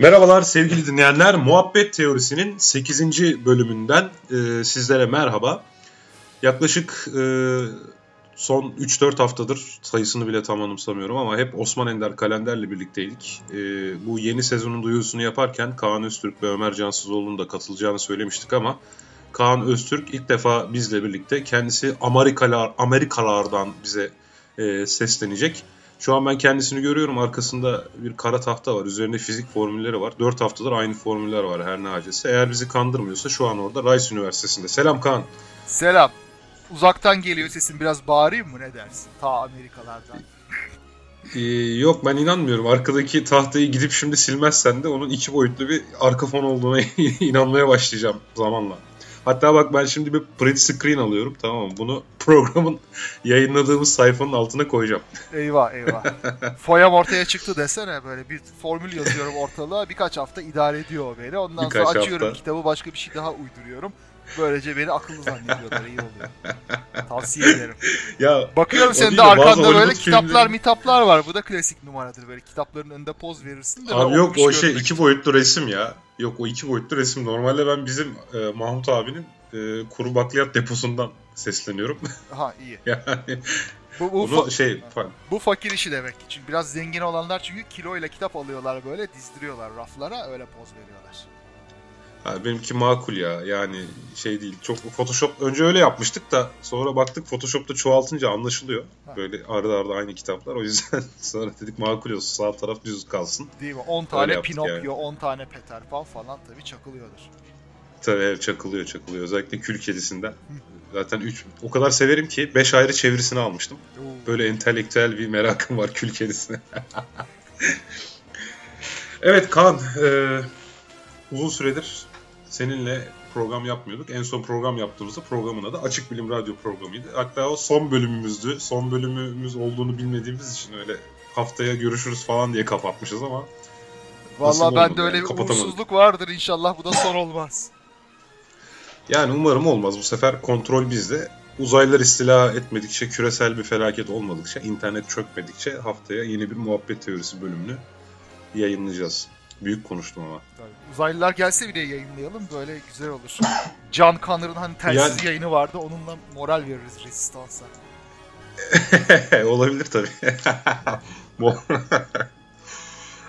Merhabalar sevgili dinleyenler. Muhabbet Teorisi'nin 8. bölümünden e, sizlere merhaba. Yaklaşık e, son 3-4 haftadır sayısını bile tam anımsamıyorum ama hep Osman Ender kalenderle birlikteydik. E, bu yeni sezonun duyurusunu yaparken Kaan Öztürk ve Ömer Cansızoğlu'nun da katılacağını söylemiştik ama Kaan Öztürk ilk defa bizle birlikte kendisi Amerikalar Amerikalardan bize e, seslenecek. Şu an ben kendisini görüyorum. Arkasında bir kara tahta var. Üzerinde fizik formülleri var. 4 haftadır aynı formüller var her ne acesi. Eğer bizi kandırmıyorsa şu an orada Rice Üniversitesi'nde. Selam Kaan. Selam. Uzaktan geliyor sesin. Biraz bağırayım mı ne dersin? Ta Amerikalardan. Ee, yok ben inanmıyorum. Arkadaki tahtayı gidip şimdi silmezsen de onun iki boyutlu bir arka fon olduğuna inanmaya başlayacağım zamanla. Hatta bak ben şimdi bir print screen alıyorum tamam mı? Bunu programın yayınladığımız sayfanın altına koyacağım. Eyvah eyvah. Foyam ortaya çıktı desene böyle bir formül yazıyorum ortalığa birkaç hafta idare ediyor beni. Ondan birkaç sonra açıyorum hafta. kitabı başka bir şey daha uyduruyorum. Böylece beni akıllı zannediyorlar iyi oluyor. Tavsiye ederim. Ya, Bakıyorum senin de arkanda böyle kitaplar filmleri... mitaplar var. Bu da klasik numaradır böyle kitapların önünde poz verirsin de. Abi yok o şey iki boyutlu resim ya. Yok o iki boyutlu resim. Normalde ben bizim e, Mahmut abinin e, kuru bakliyat deposundan sesleniyorum. Ha iyi. yani bu, bu, fa- şey, bu fakir işi demek. Çünkü biraz zengin olanlar çünkü kiloyla kitap alıyorlar böyle dizdiriyorlar raflara öyle poz veriyorlar. Ha, benimki makul ya yani şey değil çok Photoshop önce öyle yapmıştık da sonra baktık Photoshop'ta çoğaltınca anlaşılıyor. Ha. Böyle arada arada aynı kitaplar o yüzden sonra dedik makul olsun sağ taraf düz kalsın. Değil mi? 10 tane Pinokyo, yani. 10 tane Peter Pan falan tabii çakılıyordur. Tabii evet, çakılıyor çakılıyor özellikle Kül Kedisi'nden. Zaten 3 o kadar severim ki 5 ayrı çevirisini almıştım. Böyle entelektüel bir merakım var Kül Kedisi'ne. evet Kaan e, uzun süredir seninle program yapmıyorduk. En son program yaptığımızda programın adı Açık Bilim Radyo programıydı. Hatta o son bölümümüzdü. Son bölümümüz olduğunu bilmediğimiz için öyle haftaya görüşürüz falan diye kapatmışız ama Valla ben de öyle yani, bir umutsuzluk vardır inşallah bu da son olmaz. Yani umarım olmaz. Bu sefer kontrol bizde. Uzaylılar istila etmedikçe, küresel bir felaket olmadıkça, internet çökmedikçe haftaya yeni bir muhabbet teorisi bölümünü yayınlayacağız. Büyük konuştum ama. Tabii. Uzaylılar gelse bile yayınlayalım böyle güzel olur. John Connor'ın hani telsiz yani... yayını vardı onunla moral veririz Resistance'a. Olabilir tabii.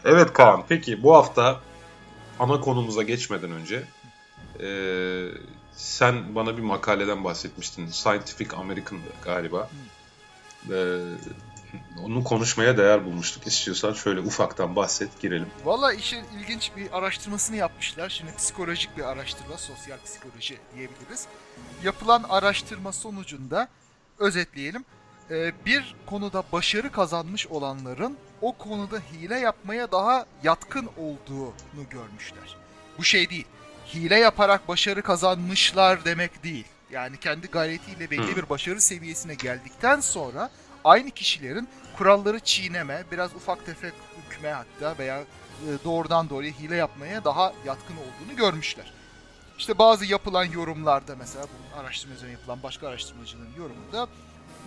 evet Kaan peki bu hafta ana konumuza geçmeden önce e, sen bana bir makaleden bahsetmiştin. Scientific American galiba. E, onu konuşmaya değer bulmuştuk. İstiyorsan şöyle ufaktan bahset girelim. Valla işin ilginç bir araştırmasını yapmışlar. Şimdi psikolojik bir araştırma, sosyal psikoloji diyebiliriz. Yapılan araştırma sonucunda özetleyelim. E, bir konuda başarı kazanmış olanların o konuda hile yapmaya daha yatkın olduğunu görmüşler. Bu şey değil. Hile yaparak başarı kazanmışlar demek değil. Yani kendi gayretiyle belli bir başarı seviyesine geldikten sonra aynı kişilerin kuralları çiğneme, biraz ufak tefek hükme hatta veya e, doğrudan doğruya hile yapmaya daha yatkın olduğunu görmüşler. İşte bazı yapılan yorumlarda mesela bu araştırma üzerine yapılan başka araştırmacının yorumunda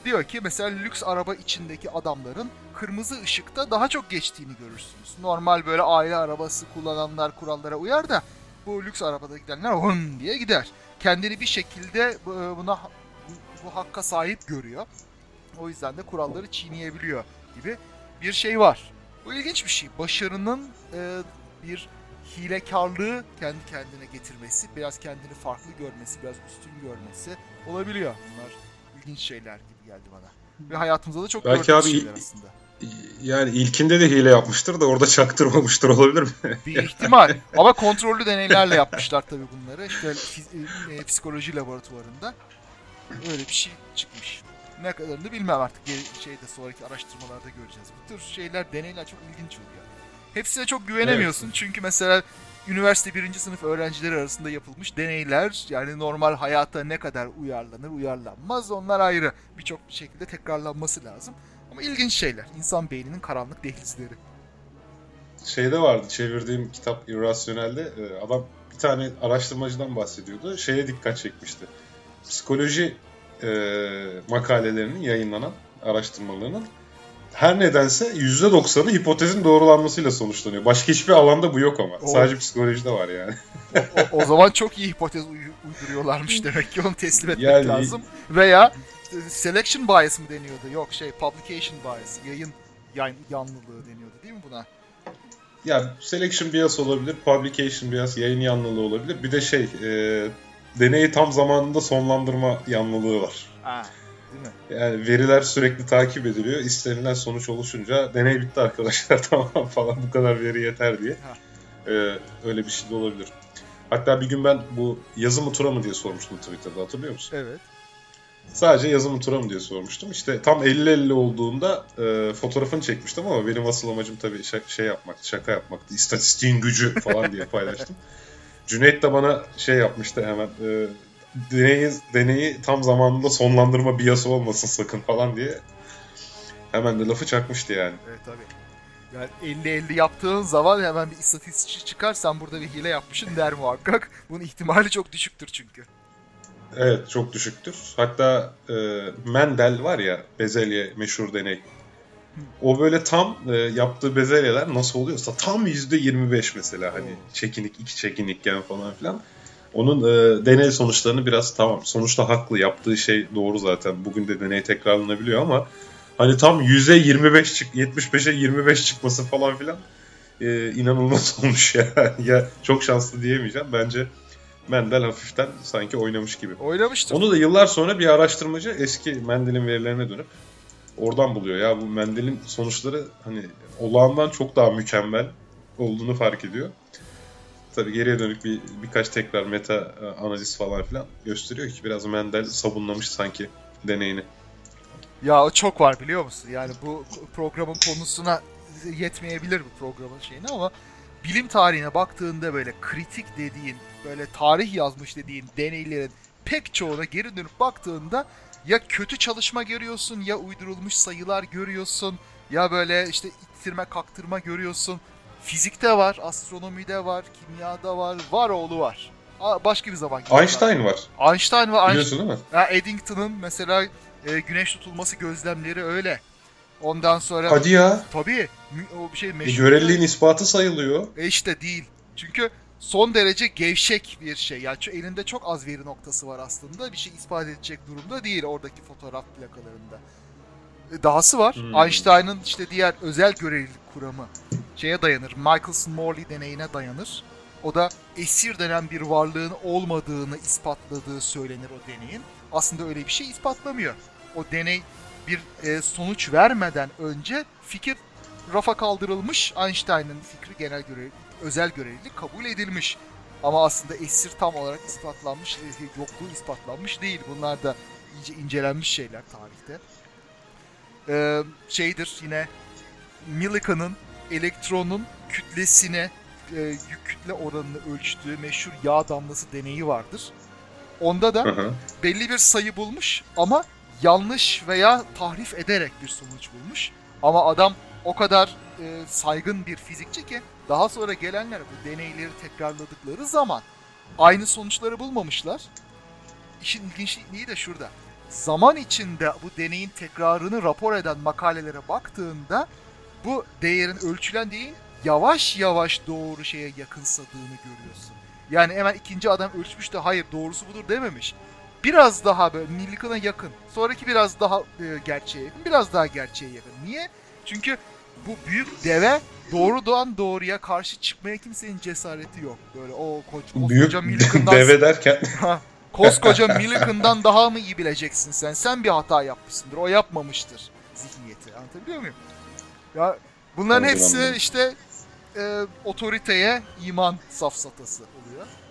diyor ki mesela lüks araba içindeki adamların kırmızı ışıkta daha çok geçtiğini görürsünüz. Normal böyle aile arabası kullananlar kurallara uyar da bu lüks arabada gidenler hın diye gider. Kendini bir şekilde buna bu hakka sahip görüyor. O yüzden de kuralları çiğneyebiliyor gibi bir şey var. Bu ilginç bir şey. Başarının e, bir hilekarlığı kendi kendine getirmesi, biraz kendini farklı görmesi, biraz üstün görmesi olabiliyor. Bunlar ilginç şeyler gibi geldi bana. Ve hayatımızda da çok Belki abi şeyler aslında. Yani ilkinde de hile yapmıştır da orada çaktırmamıştır olabilir mi? Bir ihtimal. Ama kontrollü deneylerle yapmışlar tabii bunları. İşte e, psikoloji laboratuvarında. Öyle bir şey çıkmış. Ne kadarını bilmem artık şeyde sonraki araştırmalarda göreceğiz. Bu tür şeyler, deneyler çok ilginç oluyor. Hepsine çok güvenemiyorsun evet. çünkü mesela üniversite birinci sınıf öğrencileri arasında yapılmış deneyler yani normal hayata ne kadar uyarlanır uyarlanmaz onlar ayrı birçok şekilde tekrarlanması lazım. Ama ilginç şeyler. İnsan beyninin karanlık dehlizleri. Şeyde vardı çevirdiğim kitap İrrasyonel'de e, adam bir tane araştırmacıdan bahsediyordu. Şeye dikkat çekmişti. Psikoloji e, makalelerinin yayınlanan araştırmalarının her nedense %90'ı hipotezin doğrulanmasıyla sonuçlanıyor. Başka hiçbir alanda bu yok ama. O, Sadece psikolojide var yani. o, o zaman çok iyi hipotez uyduruyorlarmış demek ki onu teslim etmek yani, lazım. Veya selection bias mı deniyordu? Yok şey publication bias, yayın yan, yanlılığı deniyordu değil mi buna? Ya selection bias olabilir, publication bias, yayın yanlılığı olabilir. Bir de şey, e, deneyi tam zamanında sonlandırma yanlılığı var. Ha, değil mi? Yani veriler sürekli takip ediliyor. İstenilen sonuç oluşunca deney bitti arkadaşlar tamam falan bu kadar veri yeter diye. E, öyle bir şey de olabilir. Hatta bir gün ben bu yazı mı tura mı diye sormuştum Twitter'da hatırlıyor musun? Evet. Sadece yazı tura mı diye sormuştum. İşte tam 50-50 olduğunda e, fotoğrafını çekmiştim ama benim asıl amacım tabii şey yapmaktı, şaka yapmaktı. İstatistiğin gücü falan diye paylaştım. Cüneyt de bana şey yapmıştı hemen. E, deneyi, deneyi tam zamanında sonlandırma biyası olmasın sakın falan diye. Hemen de lafı çakmıştı yani. Evet tabii. Yani 50-50 yaptığın zaman hemen bir istatistikçi çıkar sen burada bir hile yapmışsın der muhakkak. Bunun ihtimali çok düşüktür çünkü. Evet çok düşüktür. Hatta e, Mendel var ya bezelye meşhur deney. O böyle tam e, yaptığı bezelyeler nasıl oluyorsa tam %25 mesela hani çekinik iki çekinikken falan filan. Onun e, deney sonuçlarını biraz tamam sonuçta haklı yaptığı şey doğru zaten. Bugün de deney tekrarlanabiliyor ama hani tam 100'e 25 çık 75'e 25 çıkması falan filan e, inanılmaz olmuş ya. ya çok şanslı diyemeyeceğim. Bence Mendel hafiften sanki oynamış gibi. Oynamıştır. Onu da yıllar sonra bir araştırmacı eski Mendel'in verilerine dönüp oradan buluyor. Ya bu Mendel'in sonuçları hani olağandan çok daha mükemmel olduğunu fark ediyor. Tabi geriye dönük bir birkaç tekrar meta e, analiz falan filan gösteriyor ki biraz Mendel sabunlamış sanki deneyini. Ya çok var biliyor musun? Yani bu programın konusuna yetmeyebilir bu programın şeyini ama bilim tarihine baktığında böyle kritik dediğin, böyle tarih yazmış dediğin deneylerin pek çoğuna geri dönüp baktığında ya kötü çalışma görüyorsun ya uydurulmuş sayılar görüyorsun ya böyle işte ittirme kaktırma görüyorsun. Fizikte var, astronomide var, kimyada var, var oğlu var. Başka bir zaman. Einstein var. Einstein var. Biliyorsun değil mi? Eddington'ın mesela e, güneş tutulması gözlemleri öyle. Ondan sonra... Hadi ya. Tabii. O bir şey meşhur. E, göreliliğin ispatı sayılıyor. E işte değil. Çünkü son derece gevşek bir şey. Yani elinde çok az veri noktası var aslında. Bir şey ispat edecek durumda değil oradaki fotoğraf plakalarında. E, dahası var. Hmm. Einstein'ın işte diğer özel görelilik kuramı şeye dayanır. Michelson-Morley deneyine dayanır. O da esir denen bir varlığın olmadığını ispatladığı söylenir o deneyin. Aslında öyle bir şey ispatlamıyor. O deney bir e, sonuç vermeden önce fikir rafa kaldırılmış. Einstein'ın fikri genel görev, özel görevlilik kabul edilmiş. Ama aslında esir tam olarak ispatlanmış, yokluğu ispatlanmış değil. Bunlar da iyice incelenmiş şeyler tarihte. Ee, şeydir yine Millikan'ın elektronun kütlesine e, yük kütle oranını ölçtüğü meşhur yağ damlası deneyi vardır. Onda da hı hı. belli bir sayı bulmuş ama yanlış veya tahrif ederek bir sonuç bulmuş. Ama adam o kadar e, saygın bir fizikçi ki daha sonra gelenler bu deneyleri tekrarladıkları zaman aynı sonuçları bulmamışlar. İşin ilginçliği de şurada. Zaman içinde bu deneyin tekrarını rapor eden makalelere baktığında bu değerin ölçülen değerin yavaş yavaş doğru şeye yakınsadığını görüyorsun. Yani hemen ikinci adam ölçmüş de hayır doğrusu budur dememiş. Biraz daha böyle Millikan'a yakın. Sonraki biraz daha e, gerçeğe yakın. Biraz daha gerçeğe yakın. Niye? Çünkü bu büyük deve doğrudan doğruya karşı çıkmaya kimsenin cesareti yok. Böyle o ko koskoca Millikan'dan... deve derken... koskoca Millikan'dan daha mı iyi bileceksin sen? Sen bir hata yapmışsındır. O yapmamıştır zihniyeti. Anlatabiliyor muyum? Ya bunların hepsi işte e, otoriteye iman safsatası.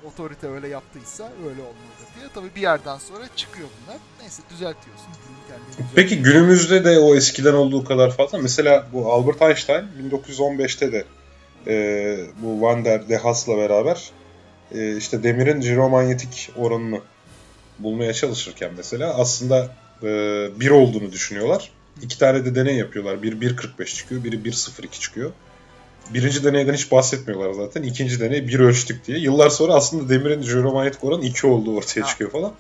Otorite öyle yaptıysa öyle olmalıdır diye. Tabi bir yerden sonra çıkıyor bunlar. Neyse düzeltiyorsun. Peki günümüzde de o eskiden olduğu kadar fazla. Mesela bu Albert Einstein 1915'te de e, bu Van der De Haas'la beraber e, işte demirin jiromanyetik oranını bulmaya çalışırken mesela aslında e, bir olduğunu düşünüyorlar. İki tane de deney yapıyorlar. Bir 1.45 çıkıyor, biri 1.02 çıkıyor. Birinci deneyden hiç bahsetmiyorlar zaten. İkinci deney bir ölçtük diye. Yıllar sonra aslında demirin jiromanyetik oranı iki olduğu ortaya çıkıyor falan.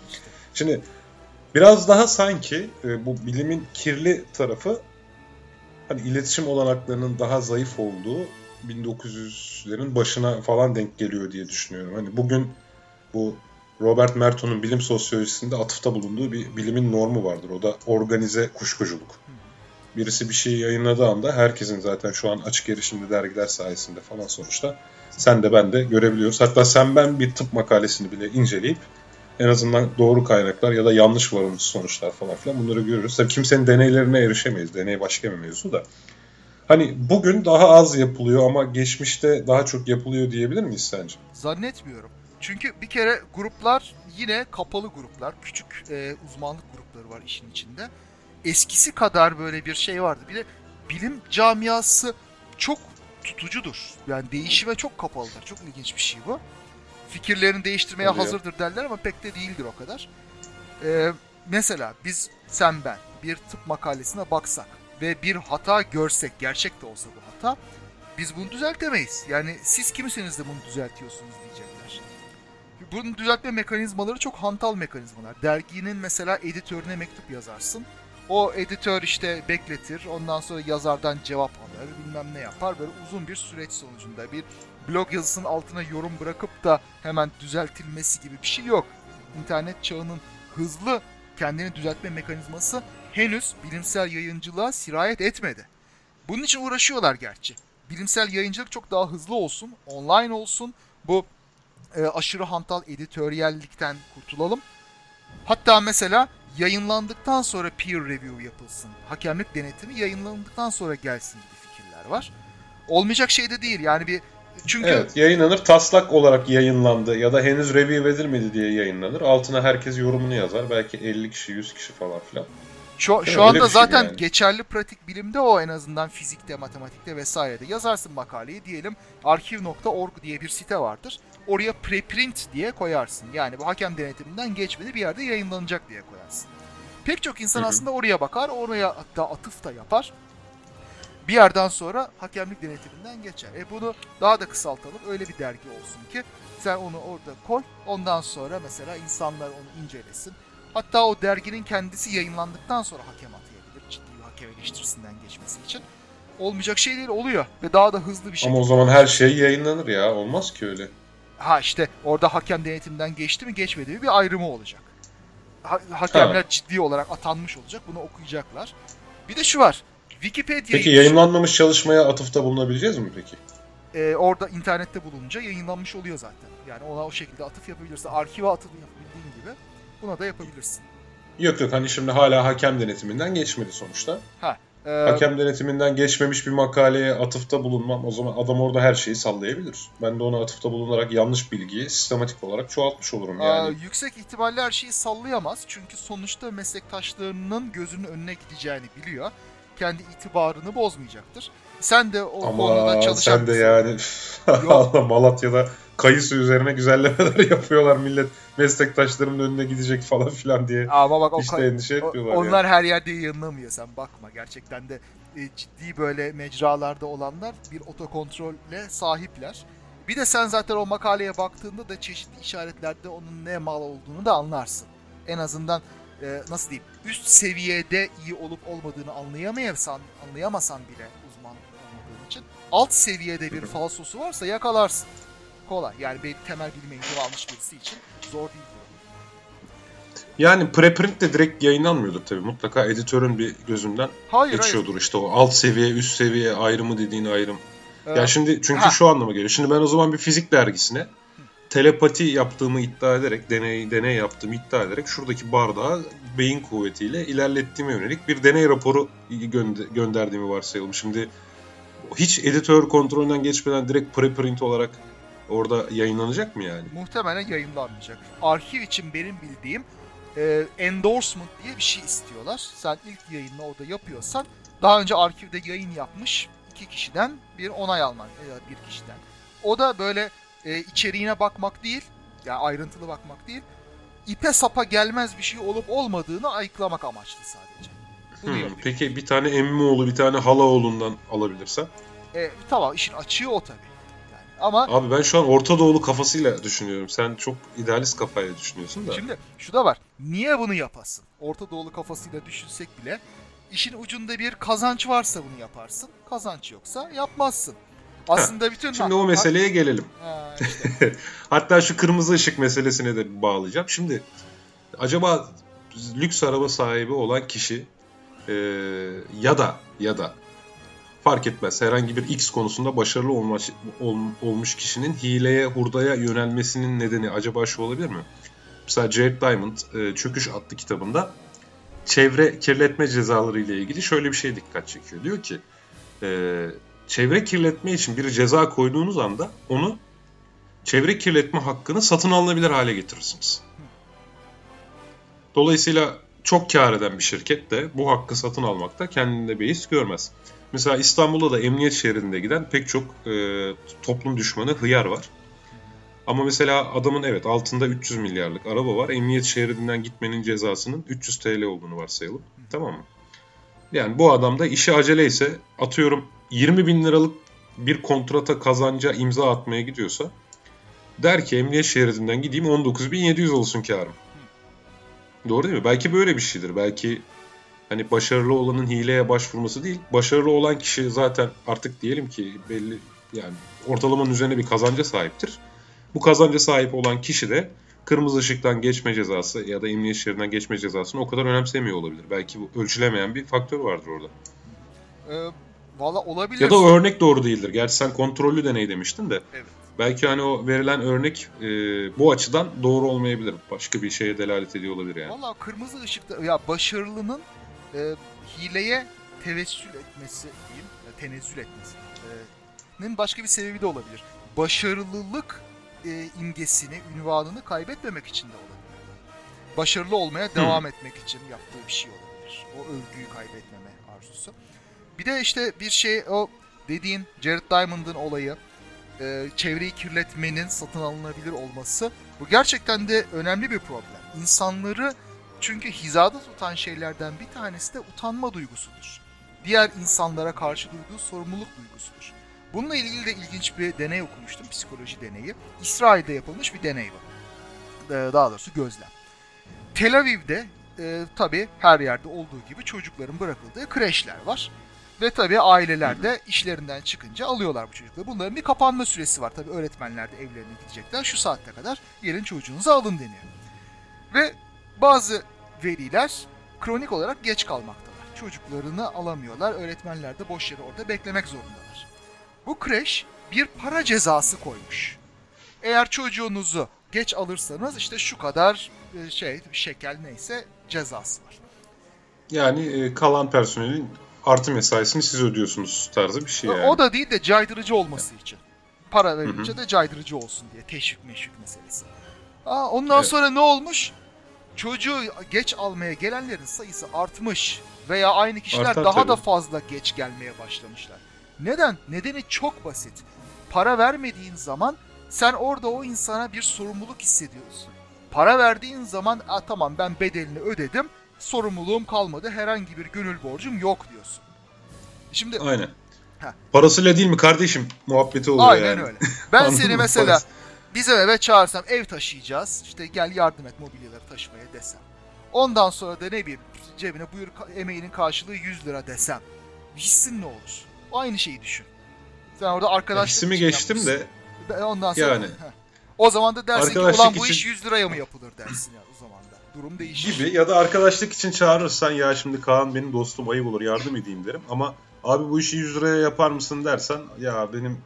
Şimdi biraz daha sanki e, bu bilimin kirli tarafı hani iletişim olanaklarının daha zayıf olduğu 1900'lerin başına falan denk geliyor diye düşünüyorum. Hani bugün bu Robert Merton'un bilim sosyolojisinde atıfta bulunduğu bir bilimin normu vardır. O da organize kuşkuculuk. Birisi bir şeyi yayınladığı anda herkesin zaten şu an açık erişimli dergiler sayesinde falan sonuçta sen de ben de görebiliyoruz. Hatta sen ben bir tıp makalesini bile inceleyip en azından doğru kaynaklar ya da yanlış varılmış sonuçlar falan filan bunları görüyoruz. Tabii kimsenin deneylerine erişemeyiz. Deney başka bir mevzu da. Hani bugün daha az yapılıyor ama geçmişte daha çok yapılıyor diyebilir miyiz sence? Zannetmiyorum. Çünkü bir kere gruplar yine kapalı gruplar. Küçük e, uzmanlık grupları var işin içinde. Eskisi kadar böyle bir şey vardı. Bir de bilim camiası çok tutucudur. Yani değişime çok kapalıdır. Çok ilginç bir şey bu. Fikirlerini değiştirmeye ya. hazırdır derler ama pek de değildir o kadar. Ee, mesela biz sen ben bir tıp makalesine baksak ve bir hata görsek gerçek de olsa bu hata biz bunu düzeltemeyiz. Yani siz kimsiniz de bunu düzeltiyorsunuz diyecekler. Bunun düzeltme mekanizmaları çok hantal mekanizmalar. Derginin mesela editörüne mektup yazarsın. O editör işte bekletir. Ondan sonra yazardan cevap alır. Bilmem ne yapar. Böyle uzun bir süreç sonucunda bir blog yazısının altına yorum bırakıp da hemen düzeltilmesi gibi bir şey yok. İnternet çağının hızlı kendini düzeltme mekanizması henüz bilimsel yayıncılığa sirayet etmedi. Bunun için uğraşıyorlar gerçi. Bilimsel yayıncılık çok daha hızlı olsun, online olsun. Bu e, aşırı hantal editoryallikten kurtulalım. Hatta mesela yayınlandıktan sonra peer review yapılsın. Hakemlik denetimi yayınlandıktan sonra gelsin gibi fikirler var. Olmayacak şey de değil yani bir çünkü Evet yayınlanır taslak olarak yayınlandı ya da henüz review edilmedi diye yayınlanır. Altına herkes yorumunu yazar. Belki 50 kişi 100 kişi falan filan. Şu, Değil şu mi? Anda şey zaten yani. geçerli pratik bilimde o en azından fizikte, matematikte vesairede. Yazarsın makaleyi diyelim arkiv.org diye bir site vardır. Oraya preprint diye koyarsın. Yani bu hakem denetiminden geçmedi bir yerde yayınlanacak diye koyarsın. Pek çok insan aslında oraya bakar, oraya hatta atıf da yapar. Bir yerden sonra hakemlik denetiminden geçer. E bunu daha da kısaltalım. Öyle bir dergi olsun ki sen onu orada koy. Ondan sonra mesela insanlar onu incelesin. Hatta o derginin kendisi yayınlandıktan sonra hakem atayabilir. Ciddi bir hakem eleştirisinden geçmesi için. Olmayacak şey değil oluyor. Ve daha da hızlı bir şekilde. Ama o zaman her şey yayınlanır ya. Olmaz ki öyle. Ha işte orada hakem denetimden geçti mi geçmedi mi bir ayrımı olacak. Ha- hakemler ciddi olarak atanmış olacak. Bunu okuyacaklar. Bir de şu var. Wikipedia Peki yayınlanmamış çalışmaya atıfta bulunabileceğiz mi peki? e, orada internette bulununca yayınlanmış oluyor zaten. Yani ona o şekilde atıf yapabilirsin. Arkive atıf yapabildiğin gibi buna da yapabilirsin. Yok yok hani şimdi hala hakem denetiminden geçmedi sonuçta. E, Hakem denetiminden geçmemiş bir makaleye atıfta bulunmam o zaman adam orada her şeyi sallayabilir. Ben de ona atıfta bulunarak yanlış bilgiyi sistematik olarak çoğaltmış olurum yani. yüksek ihtimalle her şeyi sallayamaz. Çünkü sonuçta meslektaşlarının gözünün önüne gideceğini biliyor. Kendi itibarını bozmayacaktır. Sen de o konuda Ama çalışan sen de yani. Allah Malatya'da kayısı üzerine güzellemeler yapıyorlar millet meslektaşlarımın önüne gidecek falan filan diye. Ama bak o de kay- endişe o- etmiyorlar onlar her yerde yayınlamıyor sen bakma. Gerçekten de e, ciddi böyle mecralarda olanlar bir otokontrolle sahipler. Bir de sen zaten o makaleye baktığında da çeşitli işaretlerde onun ne mal olduğunu da anlarsın. En azından e, nasıl diyeyim üst seviyede iyi olup olmadığını anlayamayasan, anlayamasan bile alt seviyede bir falsosu varsa yakalarsın. Kolay. Yani bir temel bilim eğitimi almış birisi için zor değil. Yani preprint de direkt yayınlanmıyordur tabii. Mutlaka editörün bir gözünden Hayır hayır. geçiyordur işte o alt seviye üst seviye ayrımı dediğin ayrım. Ee, Ya şimdi çünkü ha. şu anlama geliyor. Şimdi ben o zaman bir fizik dergisine telepati yaptığımı iddia ederek, deney deney yaptığımı iddia ederek şuradaki bardağı beyin kuvvetiyle ilerlettiğime yönelik bir deney raporu gönde- gönderdiğimi varsayalım. Şimdi hiç editör kontrolünden geçmeden direkt preprint olarak orada yayınlanacak mı yani? muhtemelen yayınlanmayacak. Arşiv için benim bildiğim e, endorsement diye bir şey istiyorlar. Sen ilk yayını orada yapıyorsan daha önce arkivde yayın yapmış iki kişiden bir onay alman ya da bir kişiden. O da böyle e, içeriğine bakmak değil, yani ayrıntılı bakmak değil, ipe sapa gelmez bir şey olup olmadığını ayıklamak amaçlı sadece. Hmm. Peki bir tane emmioğlu bir tane halaoğlundan alabilirsem? E, tamam işin açığı o tabii. Yani, ama Abi ben şu an Orta Doğulu kafasıyla düşünüyorum. Sen çok idealist kafayla düşünüyorsun da. Şimdi şu da var. Niye bunu yapasın? Orta Doğulu kafasıyla düşünsek bile işin ucunda bir kazanç varsa bunu yaparsın. Kazanç yoksa yapmazsın. Aslında bütün... Şimdi o meseleye gelelim. Ha, işte. Hatta şu kırmızı ışık meselesine de bağlayacağım. Şimdi acaba lüks araba sahibi olan kişi e, ya da ya da fark etmez herhangi bir X konusunda başarılı olmuş, ol, olmuş kişinin hileye, hurdaya yönelmesinin nedeni acaba şu olabilir mi? Mesela Jared Diamond e, Çöküş adlı kitabında çevre kirletme cezaları ile ilgili şöyle bir şey dikkat çekiyor. Diyor ki e, çevre kirletme için bir ceza koyduğunuz anda onu çevre kirletme hakkını satın alınabilir hale getirirsiniz. Dolayısıyla çok kar eden bir şirket de bu hakkı satın almakta kendinde beis görmez. Mesela İstanbul'da da emniyet şeridinde giden pek çok e, toplum düşmanı hıyar var. Ama mesela adamın evet altında 300 milyarlık araba var. Emniyet şeridinden gitmenin cezasının 300 TL olduğunu varsayalım. Tamam mı? Yani bu adam da işi acele ise atıyorum 20 bin liralık bir kontrata kazanca imza atmaya gidiyorsa der ki emniyet şeridinden gideyim 19.700 olsun karım. Doğru değil mi? Belki böyle bir şeydir. Belki hani başarılı olanın hileye başvurması değil. Başarılı olan kişi zaten artık diyelim ki belli yani ortalamanın üzerine bir kazanca sahiptir. Bu kazanca sahip olan kişi de kırmızı ışıktan geçme cezası ya da emniyet şeridinden geçme cezasını o kadar önemsemiyor olabilir. Belki bu ölçülemeyen bir faktör vardır orada. Ee, Valla olabilir. Ya da örnek doğru değildir. Gerçi sen kontrollü deney demiştin de. Evet. Belki hani o verilen örnek e, bu açıdan doğru olmayabilir. Başka bir şeye delalet ediyor olabilir yani. Valla kırmızı ışıkta ya başarılının e, hileye tevessül etmesi diyeyim, tenezzül etmesinin başka bir sebebi de olabilir. Başarılılık e, imgesini, ünvanını kaybetmemek için de olabilir. Başarılı olmaya devam etmek için yaptığı bir şey olabilir. O övgüyü kaybetmeme arzusu. Bir de işte bir şey o dediğin Jared Diamond'ın olayı e, çevreyi kirletmenin satın alınabilir olması bu gerçekten de önemli bir problem. İnsanları çünkü hizada tutan şeylerden bir tanesi de utanma duygusudur. Diğer insanlara karşı duyduğu sorumluluk duygusudur. Bununla ilgili de ilginç bir deney okumuştum, psikoloji deneyi. İsrail'de yapılmış bir deney var. Ee, daha doğrusu gözlem. Tel Aviv'de e, tabii her yerde olduğu gibi çocukların bırakıldığı kreşler var. Ve tabii aileler de işlerinden çıkınca alıyorlar bu çocukları. Bunların bir kapanma süresi var. Tabii öğretmenler de evlerine gidecekler. Şu saatte kadar gelin çocuğunuzu alın deniyor. Ve bazı veliler kronik olarak geç kalmaktalar. Çocuklarını alamıyorlar. Öğretmenler de boş yere orada beklemek zorundalar. Bu kreş bir para cezası koymuş. Eğer çocuğunuzu geç alırsanız işte şu kadar e, şey şekel neyse cezası var. Yani e, kalan personelin artı mesaisini siz ödüyorsunuz tarzı bir şey yani. O da değil de caydırıcı olması için. Para verince Hı-hı. de caydırıcı olsun diye teşvik meşvik meselesi. Aa, ondan evet. sonra ne olmuş? Çocuğu geç almaya gelenlerin sayısı artmış veya aynı kişiler Artar daha tabii. da fazla geç gelmeye başlamışlar. Neden? Nedeni çok basit. Para vermediğin zaman sen orada o insana bir sorumluluk hissediyorsun. Para verdiğin zaman tamam ben bedelini ödedim sorumluluğum kalmadı. Herhangi bir gönül borcum yok diyorsun. Şimdi Aynen. Heh. Parasıyla değil mi kardeşim muhabbeti oluyor Aynen yani. öyle. Ben seni mesela bizim eve çağırsam ev taşıyacağız. İşte gel yardım et mobilyaları taşımaya desem. Ondan sonra da ne bileyim cebine buyur emeğinin karşılığı 100 lira desem. Hissin ne olur? Aynı şeyi düşün. Sen orada arkadaşlık Hissimi geçtim yapmışsın. de ondan sonra yani. Heh. O zaman da dersin ki ulan bu için... iş 100 liraya mı yapılır dersin ya o zaman da. Durum değişir. Gibi ya da arkadaşlık için çağırırsan ya şimdi Kaan benim dostum ayıp olur yardım edeyim derim. Ama abi bu işi 100 liraya yapar mısın dersen ya benim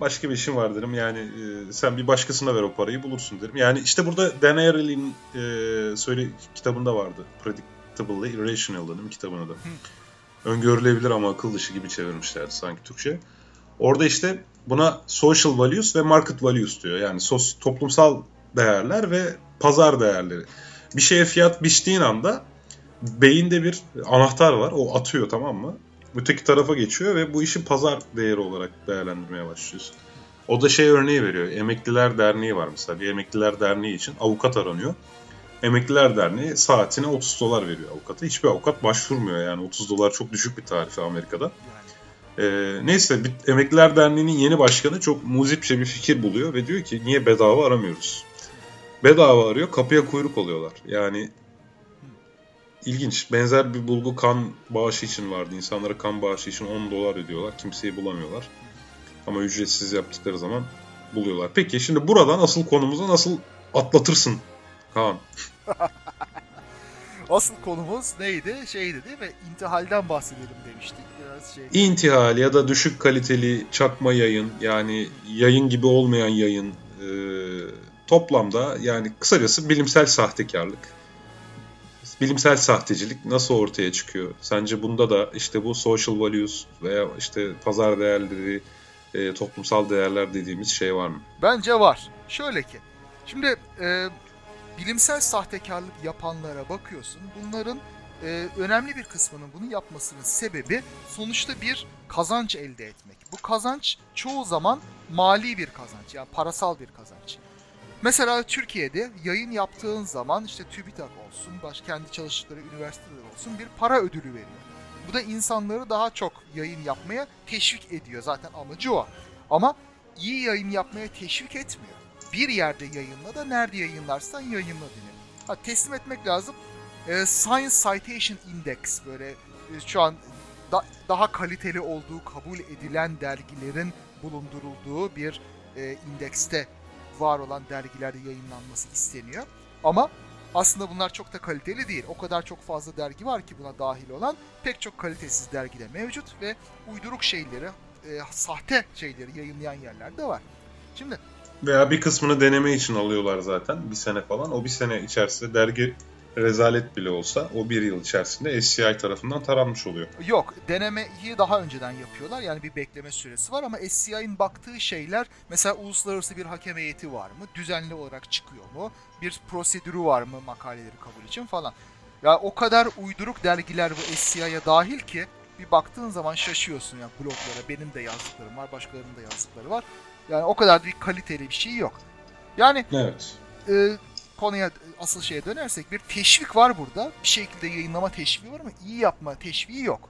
başka bir işim var derim. Yani e, sen bir başkasına ver o parayı bulursun derim. Yani işte burada Dan Ariely'nin e, söyle kitabında vardı. Predictably Irrational dedim kitabına da. Hı. Öngörülebilir ama akıl dışı gibi çevirmişlerdi sanki Türkçe. Orada işte buna social values ve market values diyor. Yani sos, toplumsal değerler ve pazar değerleri. Bir şeye fiyat biçtiğin anda beyinde bir anahtar var. O atıyor tamam mı? Öteki tarafa geçiyor ve bu işi pazar değeri olarak değerlendirmeye başlıyorsun. O da şey örneği veriyor. Emekliler Derneği var mesela. Bir Emekliler Derneği için avukat aranıyor. Emekliler Derneği saatine 30 dolar veriyor avukata. Hiçbir avukat başvurmuyor yani 30 dolar çok düşük bir tarife Amerika'da. Ee, neyse Emekliler Derneği'nin yeni başkanı çok muzipçe bir fikir buluyor ve diyor ki niye bedava aramıyoruz? Bedava arıyor kapıya kuyruk oluyorlar. Yani ilginç. Benzer bir bulgu kan bağışı için vardı. İnsanlara kan bağışı için 10 dolar ödüyorlar. Kimseyi bulamıyorlar. Ama ücretsiz yaptıkları zaman buluyorlar. Peki şimdi buradan asıl konumuza nasıl atlatırsın Kaan? asıl konumuz neydi? Şeydi değil mi? İntihalden bahsedelim demiştik. Biraz şey. İntihal ya da düşük kaliteli çakma yayın yani yayın gibi olmayan yayın e, toplamda yani kısacası bilimsel sahtekarlık. Bilimsel sahtecilik nasıl ortaya çıkıyor? Sence bunda da işte bu social values veya işte pazar değerleri, e, toplumsal değerler dediğimiz şey var mı? Bence var. Şöyle ki, şimdi e, bilimsel sahtekarlık yapanlara bakıyorsun. Bunların e, önemli bir kısmının bunu yapmasının sebebi sonuçta bir kazanç elde etmek. Bu kazanç çoğu zaman mali bir kazanç yani parasal bir kazanç. Mesela Türkiye'de yayın yaptığın zaman işte TÜBİTAK olsun, baş kendi çalıştıkları üniversiteler olsun bir para ödülü veriyor. Bu da insanları daha çok yayın yapmaya teşvik ediyor. Zaten amacı o. Ama iyi yayın yapmaya teşvik etmiyor. Bir yerde yayınla da nerede yayınlarsan yayınla denir. Ha, teslim etmek lazım. E, Science Citation Index böyle e, şu an da, daha kaliteli olduğu kabul edilen dergilerin bulundurulduğu bir e, indekste var olan dergilerde yayınlanması isteniyor. Ama aslında bunlar çok da kaliteli değil. O kadar çok fazla dergi var ki buna dahil olan pek çok kalitesiz dergi de mevcut ve uyduruk şeyleri, e, sahte şeyleri yayınlayan yerler de var. Şimdi veya bir kısmını deneme için alıyorlar zaten bir sene falan. O bir sene içerisinde dergi rezalet bile olsa o bir yıl içerisinde SCI tarafından taranmış oluyor. Yok denemeyi daha önceden yapıyorlar yani bir bekleme süresi var ama SCI'nin baktığı şeyler mesela uluslararası bir hakem heyeti var mı? Düzenli olarak çıkıyor mu? Bir prosedürü var mı makaleleri kabul için falan. Ya o kadar uyduruk dergiler bu SCI'ye dahil ki bir baktığın zaman şaşıyorsun ya bloglara benim de yazdıklarım var başkalarının da yazdıkları var. Yani o kadar bir kaliteli bir şey yok. Yani evet. e, konuya asıl şeye dönersek bir teşvik var burada. Bir şekilde yayınlama teşviği var ama iyi yapma teşviği yok.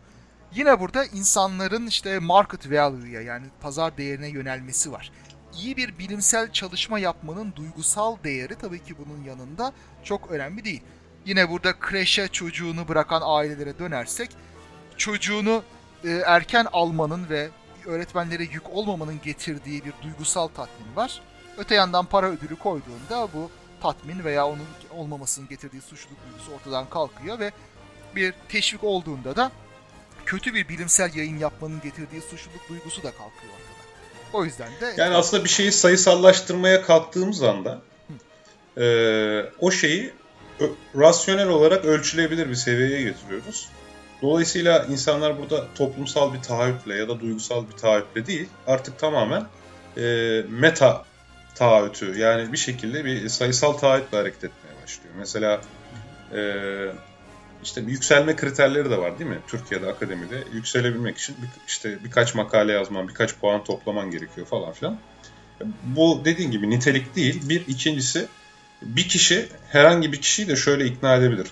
Yine burada insanların işte market value'ya yani pazar değerine yönelmesi var. İyi bir bilimsel çalışma yapmanın duygusal değeri tabii ki bunun yanında çok önemli değil. Yine burada kreşe çocuğunu bırakan ailelere dönersek çocuğunu e, erken almanın ve öğretmenlere yük olmamanın getirdiği bir duygusal tatmin var. Öte yandan para ödülü koyduğunda bu tatmin veya onun olmamasının getirdiği suçluluk duygusu ortadan kalkıyor ve bir teşvik olduğunda da kötü bir bilimsel yayın yapmanın getirdiği suçluluk duygusu da kalkıyor ortada. O yüzden de... Yani aslında bir şeyi sayısallaştırmaya kalktığımız anda e, o şeyi rasyonel olarak ölçülebilir bir seviyeye getiriyoruz. Dolayısıyla insanlar burada toplumsal bir taahhütle ya da duygusal bir taahhütle değil, artık tamamen e, meta taahhütü yani bir şekilde bir sayısal taahhütle hareket etmeye başlıyor. Mesela e, işte yükselme kriterleri de var değil mi? Türkiye'de akademide yükselebilmek için bir, işte birkaç makale yazman, birkaç puan toplaman gerekiyor falan filan. Bu dediğin gibi nitelik değil. Bir ikincisi bir kişi herhangi bir kişiyi de şöyle ikna edebilir.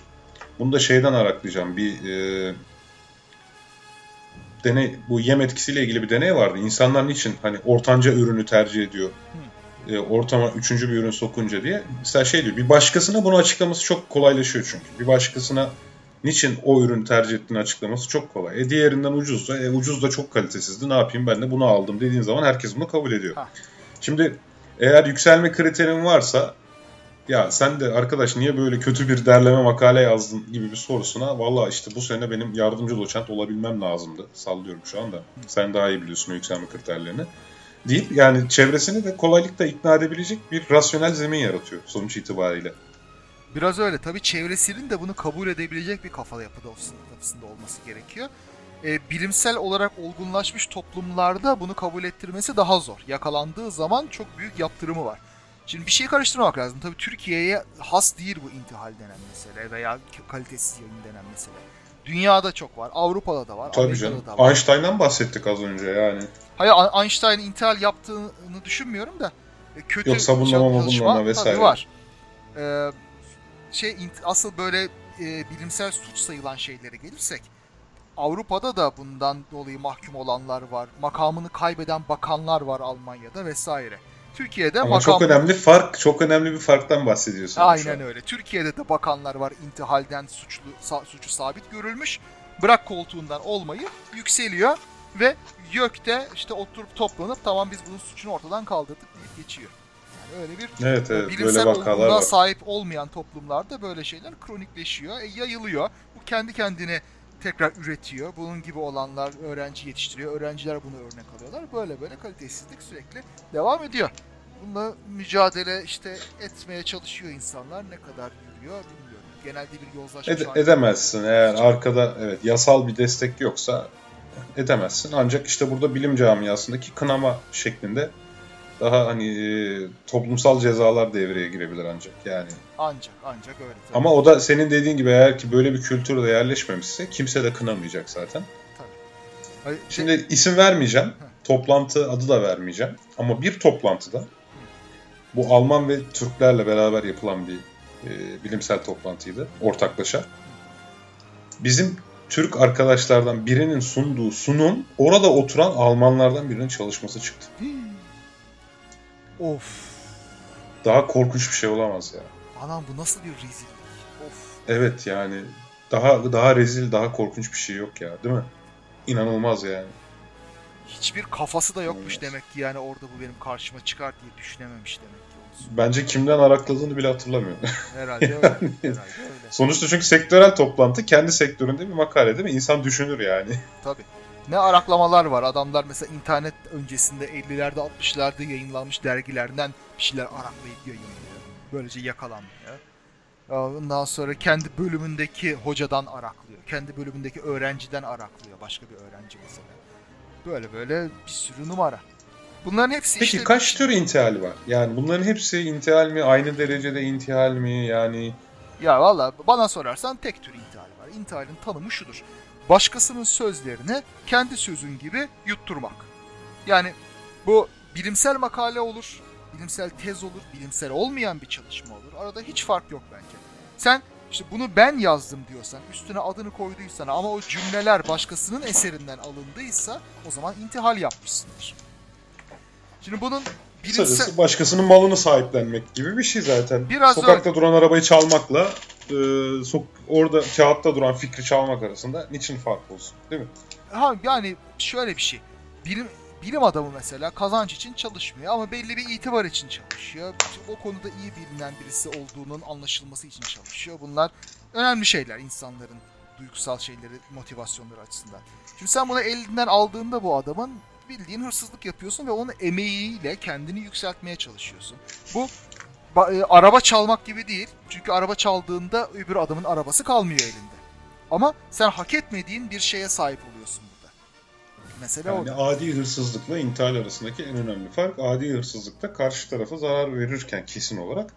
Bunu da şeyden araklayacağım. Bir e, deney bu yem etkisiyle ilgili bir deney vardı. İnsanlar niçin hani ortanca ürünü tercih ediyor? E, ortama üçüncü bir ürün sokunca diye. Mesela şey diyor bir başkasına bunu açıklaması çok kolaylaşıyor çünkü. Bir başkasına niçin o ürünü tercih ettiğini açıklaması çok kolay. E diğerinden ucuzsa, e ucuz da çok kalitesizdi ne yapayım ben de bunu aldım dediğin zaman herkes bunu kabul ediyor. Ha. Şimdi eğer yükselme kriterin varsa ya sen de arkadaş niye böyle kötü bir derleme makale yazdın gibi bir sorusuna valla işte bu sene benim yardımcı doçent olabilmem lazımdı. Sallıyorum şu anda. Sen daha iyi biliyorsun o yükselme kriterlerini. Deyip yani çevresini de kolaylıkla ikna edebilecek bir rasyonel zemin yaratıyor sonuç itibariyle. Biraz öyle. Tabii çevresinin de bunu kabul edebilecek bir kafa yapıda yapısında olması gerekiyor. E, bilimsel olarak olgunlaşmış toplumlarda bunu kabul ettirmesi daha zor. Yakalandığı zaman çok büyük yaptırımı var. Şimdi bir şey karıştırmamak lazım. Tabii Türkiye'ye has değil bu intihal denen mesele veya kalitesiz yayın denen mesele. Dünyada çok var. Avrupa'da da var. Tabii Amerika'da canım. Da var. Einstein'dan bahsettik az önce yani. Hayır Einstein intihal yaptığını düşünmüyorum da e, kötü Yok savunmama çalışma vesaire. Tabii var. Ee, şey asıl böyle e, bilimsel suç sayılan şeylere gelirsek Avrupa'da da bundan dolayı mahkum olanlar var. Makamını kaybeden bakanlar var Almanya'da vesaire. Türkiye'de Ama makam... çok önemli fark, çok önemli bir farktan bahsediyorsun. Aynen öyle. Türkiye'de de bakanlar var intihalden suçlu sa- suçu sabit görülmüş. Bırak koltuğundan olmayı yükseliyor ve YÖK'te işte oturup toplanıp tamam biz bunun suçunu ortadan kaldırdık deyip geçiyor. Yani öyle bir Evet evet bilimsel olgunluğa sahip olmayan toplumlarda böyle şeyler kronikleşiyor, e, yayılıyor. Bu kendi kendine tekrar üretiyor. Bunun gibi olanlar öğrenci yetiştiriyor. Öğrenciler bunu örnek alıyorlar. Böyle böyle kalitesizlik sürekli devam ediyor. Bununla mücadele işte etmeye çalışıyor insanlar. Ne kadar yürüyor bilmiyorum. Genelde bir yozlaşma Ede- edemezsin eğer arkada evet yasal bir destek yoksa edemezsin. Ancak işte burada bilim camiasındaki kınama şeklinde daha hani e, toplumsal cezalar devreye girebilir ancak yani. Ancak ancak öyle. tabii. Ama o da senin dediğin gibi eğer ki böyle bir kültürde yerleşmemişse kimse de kınamayacak zaten. Hayır, de- Şimdi isim vermeyeceğim. Toplantı adı da vermeyeceğim. Ama bir toplantıda bu Alman ve Türklerle beraber yapılan bir e, bilimsel toplantıydı. Ortaklaşa. Bizim Türk arkadaşlardan birinin sunduğu sunum orada oturan Almanlardan birinin çalışması çıktı. Of. Daha korkunç bir şey olamaz ya. Anam bu nasıl bir rezillik. Of. Evet yani daha daha rezil, daha korkunç bir şey yok ya, değil mi? İnanılmaz yani. Hiçbir kafası da yokmuş Evet. demek ki yani orada bu benim karşıma çıkar diye düşünememiş demek ki. olsun. Bence kimden arakladığını bile hatırlamıyor. Herhalde öyle. Herhalde öyle. Sonuçta çünkü sektörel toplantı kendi sektöründe bir makale değil mi? İnsan düşünür yani. Tabii. Ne araklamalar var. Adamlar mesela internet öncesinde 50'lerde 60'larda yayınlanmış dergilerden bir şeyler araklayıp yayınlıyor. Böylece yakalanmıyor. Ondan sonra kendi bölümündeki hocadan araklıyor. Kendi bölümündeki öğrenciden araklıyor. Başka bir öğrenci mesela. Böyle böyle bir sürü numara. Bunların hepsi Peki işte... kaç tür intihal var? Yani bunların hepsi intihal mi? Aynı derecede intihal mi? Yani Ya valla bana sorarsan tek tür intihal var. İntihalin tanımı şudur. Başkasının sözlerini kendi sözün gibi yutturmak. Yani bu bilimsel makale olur, bilimsel tez olur, bilimsel olmayan bir çalışma olur. Arada hiç fark yok bence. Sen işte bunu ben yazdım diyorsan, üstüne adını koyduysan ama o cümleler başkasının eserinden alındıysa o zaman intihal yapmışsındır. Şimdi bunun bilimsel... kısacası başkasının malını sahiplenmek gibi bir şey zaten. Biraz Sokakta duran arabayı çalmakla e, sok- orada kağıtta duran fikri çalmak arasında niçin fark olsun değil mi? Ha yani şöyle bir şey. Bilim bilim adamı mesela kazanç için çalışmıyor ama belli bir itibar için çalışıyor. O konuda iyi bilinen birisi olduğunun anlaşılması için çalışıyor. Bunlar önemli şeyler insanların duygusal şeyleri, motivasyonları açısından. Şimdi sen bunu elinden aldığında bu adamın bildiğin hırsızlık yapıyorsun ve onun emeğiyle kendini yükseltmeye çalışıyorsun. Bu e, araba çalmak gibi değil. Çünkü araba çaldığında öbür adamın arabası kalmıyor elinde. Ama sen hak etmediğin bir şeye sahip oluyorsun. Mesele Yani orada. adi hırsızlıkla intihal arasındaki en önemli fark adi hırsızlıkta karşı tarafa zarar verirken kesin olarak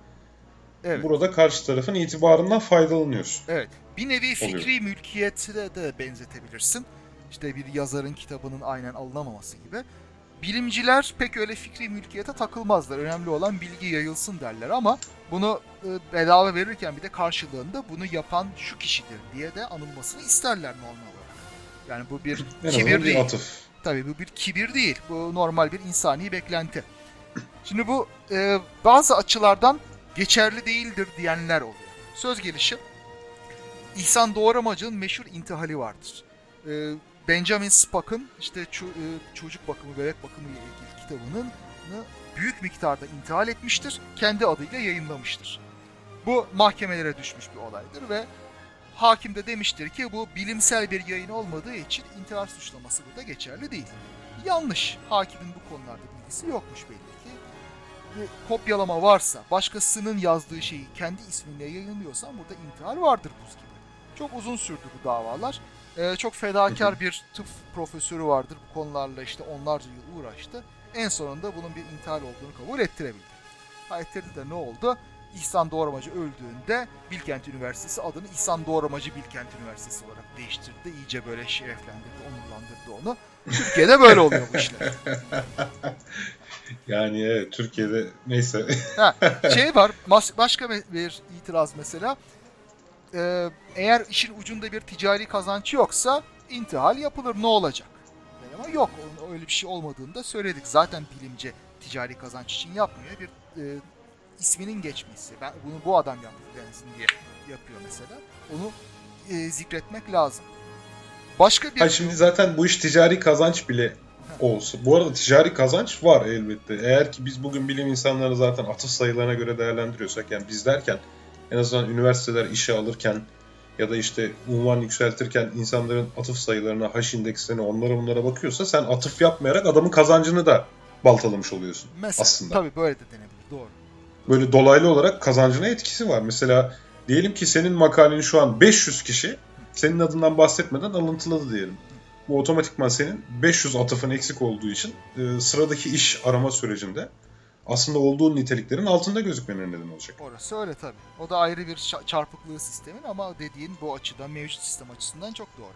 Evet. burada karşı tarafın itibarından faydalanıyorsun. Evet. Bir nevi fikri Oluyor. mülkiyete de, benzetebilirsin. İşte bir yazarın kitabının aynen alınamaması gibi. Bilimciler pek öyle fikri mülkiyete takılmazlar. Önemli olan bilgi yayılsın derler ama bunu e, bedava verirken bir de karşılığında bunu yapan şu kişidir diye de anılmasını isterler normal. Yani bu bir En kibir bir değil. atıf. Tabii bu bir kibir değil. Bu normal bir insani beklenti. Şimdi bu e, bazı açılardan geçerli değildir diyenler oluyor. Söz gelişi İhsan Doğramacı'nın meşhur intihali vardır. E, Benjamin Spock'ın işte ço- e, çocuk bakımı, bebek bakımı ile ilgili kitabının büyük miktarda intihal etmiştir. Kendi adıyla yayınlamıştır. Bu mahkemelere düşmüş bir olaydır ve hakim de demiştir ki bu bilimsel bir yayın olmadığı için intihar suçlaması burada geçerli değil. Yanlış. Hakimin bu konularda bilgisi yokmuş belli ki. Bir kopyalama varsa, başkasının yazdığı şeyi kendi isminle yayınlıyorsan burada intihar vardır buz gibi. Çok uzun sürdü bu davalar. Ee, çok fedakar bir tıp profesörü vardır bu konularla işte onlarca yıl uğraştı. En sonunda bunun bir intihar olduğunu kabul ettirebildi. Ha ettirdi de ne oldu? İhsan Doğramacı öldüğünde Bilkent Üniversitesi adını İhsan Doğramacı Bilkent Üniversitesi olarak değiştirdi. İyice böyle şereflendirdi, onurlandırdı onu. Türkiye'de böyle oluyor bu işler. Yani evet, Türkiye'de neyse. Ha, şey var, başka bir itiraz mesela. Ee, eğer işin ucunda bir ticari kazanç yoksa intihal yapılır ne olacak? Ama yok, öyle bir şey olmadığını da söyledik. Zaten bilimce ticari kazanç için yapmıyor. Bir e, isminin geçmesi. Ben bunu bu adam yaptı densin diye yapıyor mesela. Onu e, zikretmek lazım. Başka bir Ha şimdi zaten bu iş ticari kazanç bile olsa. Bu arada ticari kazanç var elbette. Eğer ki biz bugün bilim insanlarını zaten atıf sayılarına göre değerlendiriyorsak yani biz derken en azından üniversiteler işe alırken ya da işte unvan yükseltirken insanların atıf sayılarına, hash indekslerine onlara bunlara bakıyorsa sen atıf yapmayarak adamın kazancını da baltalamış oluyorsun mesela, aslında. Tabii böyle de denebilir. Böyle dolaylı olarak kazancına etkisi var. Mesela diyelim ki senin makaleni şu an 500 kişi senin adından bahsetmeden alıntıladı diyelim. Bu otomatikman senin 500 atıfın eksik olduğu için e, sıradaki iş arama sürecinde aslında olduğu niteliklerin altında gözükmene neden olacak. Orası öyle tabii. O da ayrı bir çarpıklığı sistemin ama dediğin bu açıdan mevcut sistem açısından çok doğru.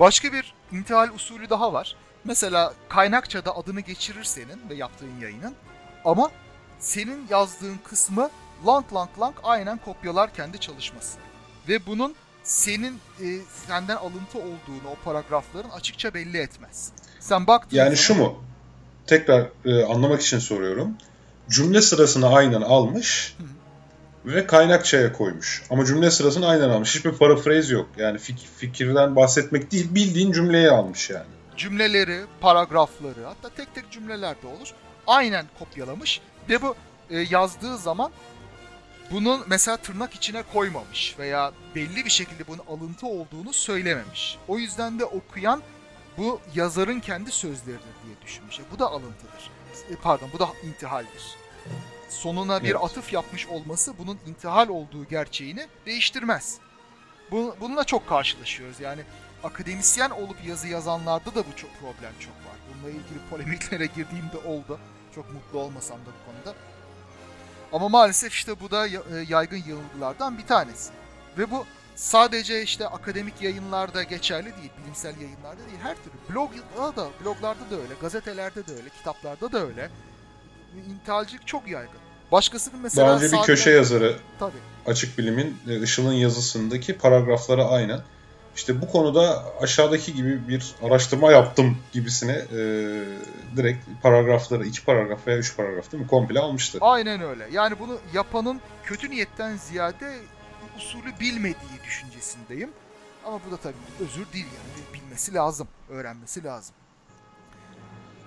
Başka bir intihal usulü daha var. Mesela kaynakçada adını geçirir senin ve yaptığın yayının ama senin yazdığın kısmı lang lang lang aynen kopyalar kendi çalışması. Ve bunun senin e, senden alıntı olduğunu o paragrafların açıkça belli etmez. Sen baktığın Yani şu mu? Tekrar e, anlamak için soruyorum. Cümle sırasını aynen almış ve kaynakçaya koymuş. Ama cümle sırasını aynen almış. Hiçbir paraphrase yok. Yani fik- fikirden bahsetmek değil, bildiğin cümleyi almış yani. Cümleleri, paragrafları hatta tek tek cümleler de olur. Aynen kopyalamış ve bu e, yazdığı zaman bunun mesela tırnak içine koymamış veya belli bir şekilde bunun alıntı olduğunu söylememiş. O yüzden de okuyan bu yazarın kendi sözleridir diye düşünmüş. E, bu da alıntıdır. E, pardon bu da intihaldir. Sonuna bir Evet. atıf yapmış olması bunun intihal olduğu gerçeğini değiştirmez. Bu, bununla çok karşılaşıyoruz. Yani akademisyen olup yazı yazanlarda da bu çok problem çok var. Bununla ilgili polemiklere girdiğimde oldu. Çok mutlu olmasam da. Ama maalesef işte bu da e, yaygın yanılgılardan bir tanesi. Ve bu sadece işte akademik yayınlarda geçerli değil, bilimsel yayınlarda değil, her türlü. Blogda da, bloglarda da öyle, gazetelerde de öyle, kitaplarda da öyle. İntihalcilik çok yaygın. Başkasının mesela önce bir köşe yazarı Tabii. Açık Bilim'in e, Işıl'ın yazısındaki paragraflara aynen. İşte bu konuda aşağıdaki gibi bir araştırma yaptım gibisine e, direkt paragrafları, iki paragraf veya üç paragraf değil mi? Komple almıştı. Aynen öyle. Yani bunu yapanın kötü niyetten ziyade usulü bilmediği düşüncesindeyim. Ama bu da tabii özür değil yani. Bilmesi lazım, öğrenmesi lazım.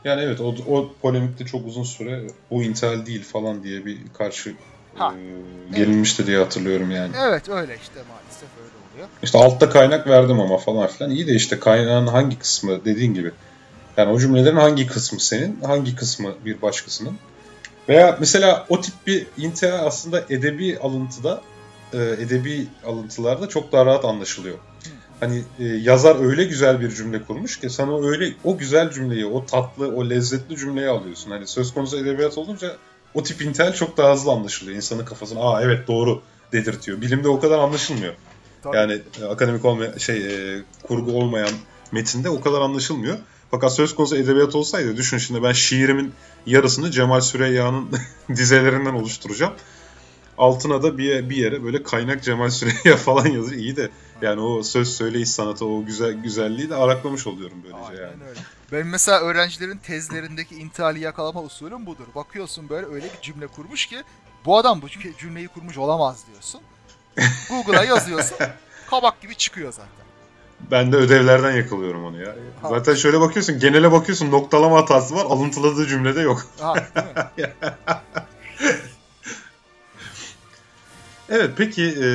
Yani evet o, o polemikte çok uzun süre bu intihal değil falan diye bir karşı Ha. e, gelinmişti diye hatırlıyorum yani. Evet öyle işte maalesef öyle İşte altta kaynak verdim ama falan filan. İyi de işte kaynağın hangi kısmı dediğin gibi. Yani o cümlelerin hangi kısmı senin, hangi kısmı bir başkasının. Veya mesela o tip bir intihal aslında edebi alıntıda, e, edebi alıntılarda çok daha rahat anlaşılıyor. Hani e, yazar öyle güzel bir cümle kurmuş ki sana öyle o güzel cümleyi, o tatlı, o lezzetli cümleyi alıyorsun. Hani söz konusu edebiyat olunca o tip intihal çok daha hızlı anlaşılıyor. İnsanın kafasına aa evet doğru dedirtiyor. Bilimde o kadar anlaşılmıyor. Tabii. Yani e, akademik olmayan şey e, kurgu olmayan metinde o kadar anlaşılmıyor. Fakat söz konusu edebiyat olsaydı düşün şimdi ben şiirimin yarısını Cemal Süreyya'nın dizelerinden oluşturacağım. Altına da bir, bir yere böyle kaynak Cemal Süreyya falan yazıyor. İyi de yani o söz söyleyiş sanatı o güzel güzelliği de araklamış oluyorum böylece Aynen yani. öyle. Benim mesela öğrencilerin tezlerindeki intihali yakalama usulüm budur. Bakıyorsun böyle öyle bir cümle kurmuş ki bu adam bu cümleyi kurmuş olamaz diyorsun. Google'a yazıyorsun. kabak gibi çıkıyor zaten. Ben de ödevlerden yakalıyorum onu ya. Ha. Zaten şöyle bakıyorsun genele bakıyorsun noktalama hatası var alıntıladığı cümlede yok. Ha, değil mi? Evet peki e,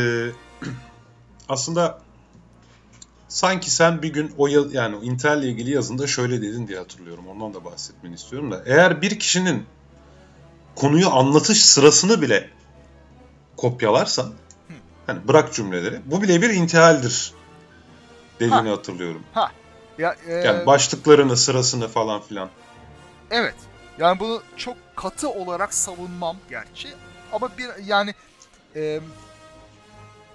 aslında sanki sen bir gün o ya- yani Intel'le ilgili yazında şöyle dedin diye hatırlıyorum. Ondan da bahsetmeni istiyorum da. Eğer bir kişinin konuyu anlatış sırasını bile kopyalarsan hani bırak cümleleri bu bile bir intihaldir dediğini hatırlıyorum. Ya, e, Yani başlıklarını, sırasını falan filan. Evet. Yani bunu çok katı olarak savunmam gerçi. Ama bir yani e,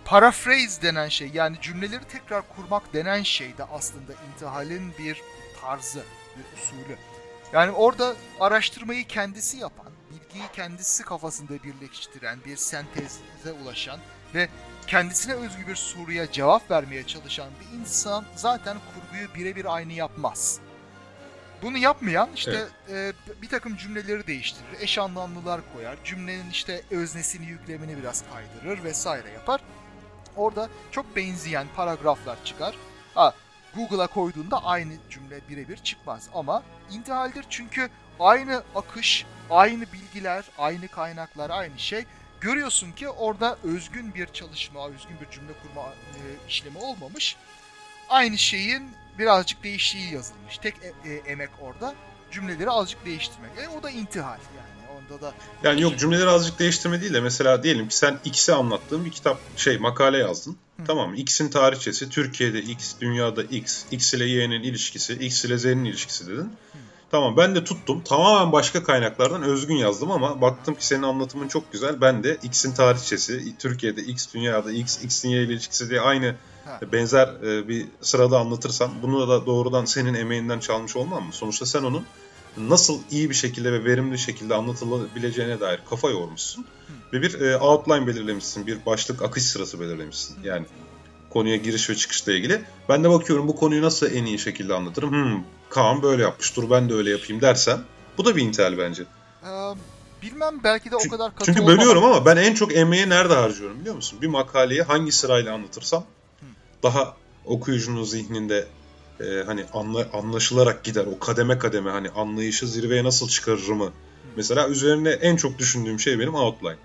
paraphrase denen şey yani cümleleri tekrar kurmak denen şey de aslında intihalin bir tarzı, bir usulü. Yani orada araştırmayı kendisi yapan, bilgiyi kendisi kafasında birleştiren, bir senteze ulaşan ve kendisine özgü bir soruya cevap vermeye çalışan bir insan zaten kurguyu birebir aynı yapmaz. Bunu yapmayan işte evet. e, bir takım cümleleri değiştirir, eş anlamlılar koyar, cümlenin işte öznesini, yüklemini biraz kaydırır vesaire yapar. Orada çok benzeyen paragraflar çıkar. Ha, Google'a koyduğunda aynı cümle birebir çıkmaz ama intihaldir çünkü aynı akış, aynı bilgiler, aynı kaynaklar, aynı şey. Görüyorsun ki orada özgün bir çalışma, özgün bir cümle kurma e, işlemi olmamış. Aynı şeyin birazcık değiştiği yazılmış. Tek e, e, emek orada cümleleri azıcık değiştirmek. E, o da intihal yani. Onda da yani yok cümleleri azıcık değiştirme değil de mesela diyelim ki sen X'e anlattığın bir kitap şey makale yazdın. Hı. Tamam mı? X'in tarihçesi Türkiye'de X, dünyada X, X ile Y'nin ilişkisi, X ile Z'nin ilişkisi dedin. Hı. Tamam ben de tuttum. Tamamen başka kaynaklardan özgün yazdım ama baktım ki senin anlatımın çok güzel. Ben de X'in tarihçesi, Türkiye'de X, dünyada X, X'in Y ile ilişkisi diye aynı ha. benzer e, bir sırada anlatırsam bunu da doğrudan senin emeğinden çalmış olmam mı? Sonuçta sen onun nasıl iyi bir şekilde ve verimli şekilde anlatılabileceğine dair kafa yormuşsun. Hı. Ve bir e, outline belirlemişsin, bir başlık akış sırası belirlemişsin. Hı. Yani konuya giriş ve çıkışla ilgili. Ben de bakıyorum bu konuyu nasıl en iyi şekilde anlatırım. Hmm, Kaan böyle yapmış dur ben de öyle yapayım dersem bu da bir intihal bence. Ee, bilmem belki de o kadar katı Çünkü bölüyorum ama ben en çok emeği nerede harcıyorum biliyor musun? Bir makaleyi hangi sırayla anlatırsam daha okuyucunun zihninde e, hani anla, anlaşılarak gider. O kademe kademe hani anlayışı zirveye nasıl çıkarırımı. Mesela üzerine en çok düşündüğüm şey benim outline.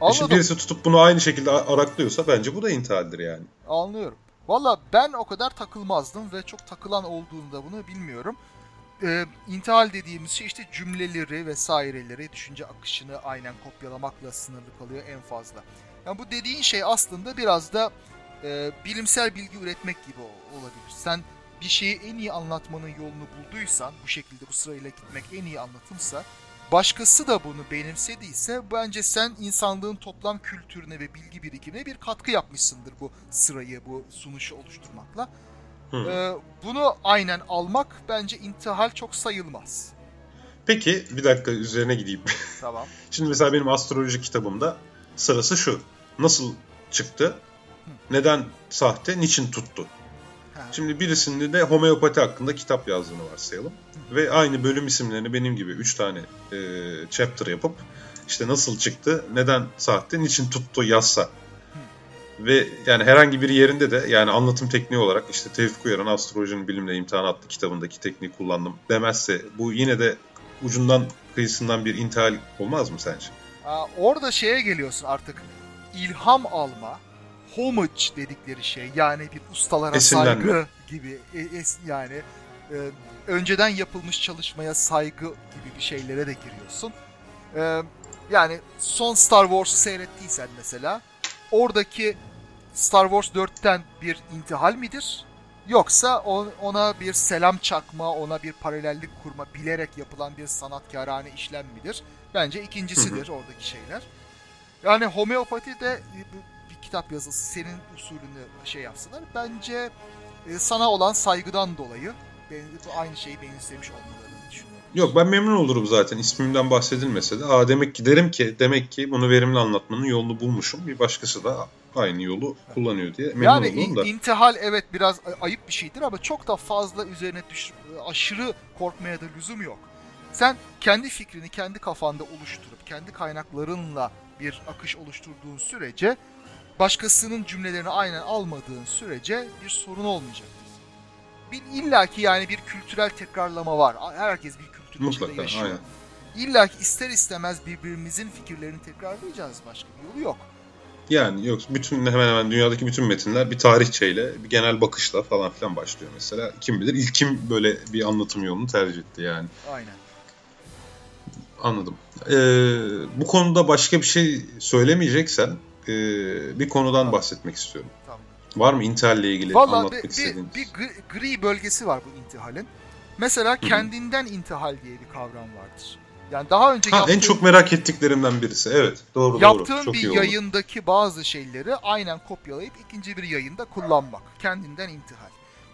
Anladım. Şimdi birisi tutup bunu aynı şekilde araklıyorsa bence bu da intihaldir yani. Anlıyorum. Valla ben o kadar takılmazdım ve çok takılan olduğunda bunu bilmiyorum. Ee, intihal dediğimiz şey işte cümleleri vesaireleri, düşünce akışını aynen kopyalamakla sınırlı kalıyor en fazla. Yani bu dediğin şey aslında biraz da e, bilimsel bilgi üretmek gibi olabilir. Sen bir şeyi en iyi anlatmanın yolunu bulduysan, bu şekilde bu sırayla gitmek en iyi anlatımsa başkası da bunu benimsediyse bence sen insanlığın toplam kültürüne ve bilgi birikimine bir katkı yapmışsındır bu sırayı, bu sunuşu oluşturmakla. Ee, bunu aynen almak bence intihal çok sayılmaz. Peki bir dakika üzerine gideyim. Tamam. Şimdi mesela benim astroloji kitabımda sırası şu. Nasıl çıktı? Hı. Neden sahte? Niçin tuttu? Şimdi birisinde de homeopati hakkında kitap yazdığını varsayalım. Ve aynı bölüm isimlerini benim gibi 3 tane e, chapter yapıp işte nasıl çıktı, neden sahte, niçin tuttu yazsa. Ve yani herhangi bir yerinde de yani anlatım tekniği olarak işte Tevfik Uyar'ın Astrolojinin Bilimle İmtihan adlı kitabındaki tekniği kullandım demezse bu yine de ucundan kıyısından bir intihal olmaz mı sence? Aa, orada şeye geliyorsun artık ilham alma, homage dedikleri şey yani bir ustalara Esinlenme. saygı gibi e, es, yani e, önceden yapılmış çalışmaya saygı gibi bir şeylere de giriyorsun. E, yani son Star Wars'u seyrettiysen mesela oradaki Star Wars 4'ten bir intihal midir? Yoksa ona bir selam çakma, ona bir paralellik kurma, bilerek yapılan bir sanatkarane işlem midir? Bence ikincisidir oradaki şeyler. Yani homeopati de kitap yazısı senin usulünü şey yapsınlar. Bence e, sana olan saygıdan dolayı aynı şeyi benimsemiş olmalarını düşünüyorum. Yok ben memnun olurum zaten ismimden bahsedilmese de. Aa demek ki derim ki demek ki bunu verimli anlatmanın yolunu bulmuşum. Bir başkası da aynı yolu kullanıyor diye memnun yani olurum da. Yani intihal evet biraz ayıp bir şeydir ama çok da fazla üzerine düş aşırı korkmaya da lüzum yok. Sen kendi fikrini kendi kafanda oluşturup kendi kaynaklarınla bir akış oluşturduğun sürece başkasının cümlelerini aynen almadığın sürece bir sorun olmayacaktır. Bir illaki yani bir kültürel tekrarlama var. Herkes bir kültür Mutlaka, içinde yaşıyor. Aynen. İlla ki ister istemez birbirimizin fikirlerini tekrarlayacağız. Başka bir yolu yok. Yani yok bütün hemen hemen dünyadaki bütün metinler bir tarihçeyle, bir genel bakışla falan filan başlıyor mesela. Kim bilir ilk kim böyle bir anlatım yolunu tercih etti yani. Aynen. Anladım. Ee, bu konuda başka bir şey söylemeyeceksen e, bir konudan tamam. bahsetmek istiyorum. Tamam. Var mı intihal ile ilgili Vallahi anlatmak bir, istediğiniz? Bir, bir gri bölgesi var bu intihalin. Mesela kendinden intihal diye bir kavram vardır. Yani daha önce ha, yaptığım, en çok merak ettiklerimden birisi. Evet, doğru yaptığın doğru. Çok bir yayındaki bazı şeyleri aynen kopyalayıp ikinci bir yayında kullanmak. Kendinden intihal.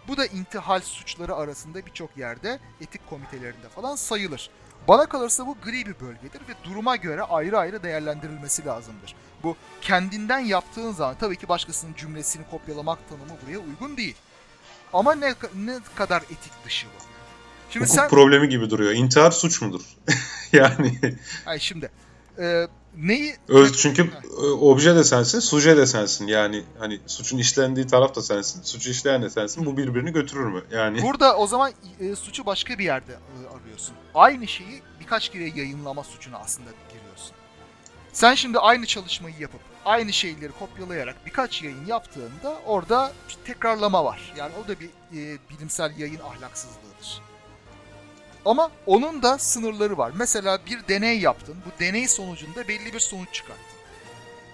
Bu da intihal suçları arasında birçok yerde etik komitelerinde falan sayılır. Bana kalırsa bu gri bir bölgedir ve duruma göre ayrı ayrı değerlendirilmesi lazımdır. Bu kendinden yaptığın zaman tabii ki başkasının cümlesini kopyalamak tanımı buraya uygun değil. Ama ne, ne kadar etik dışı bu. Şimdi Hukuk sen... problemi gibi duruyor. İntihar suç mudur? yani. Ay şimdi e, neyi Öz çünkü e, obje de sensin, suje de sensin. Yani hani suçun işlendiği taraf da sensin, suçu işleyen de sensin. Bu birbirini götürür mü? Yani Burada o zaman e, suçu başka bir yerde e, arıyorsun. Aynı şeyi birkaç kere yayınlama suçuna aslında. Sen şimdi aynı çalışmayı yapıp aynı şeyleri kopyalayarak birkaç yayın yaptığında orada tekrarlama var. Yani o da bir e, bilimsel yayın ahlaksızlığıdır. Ama onun da sınırları var. Mesela bir deney yaptın. Bu deney sonucunda belli bir sonuç çıkarttın.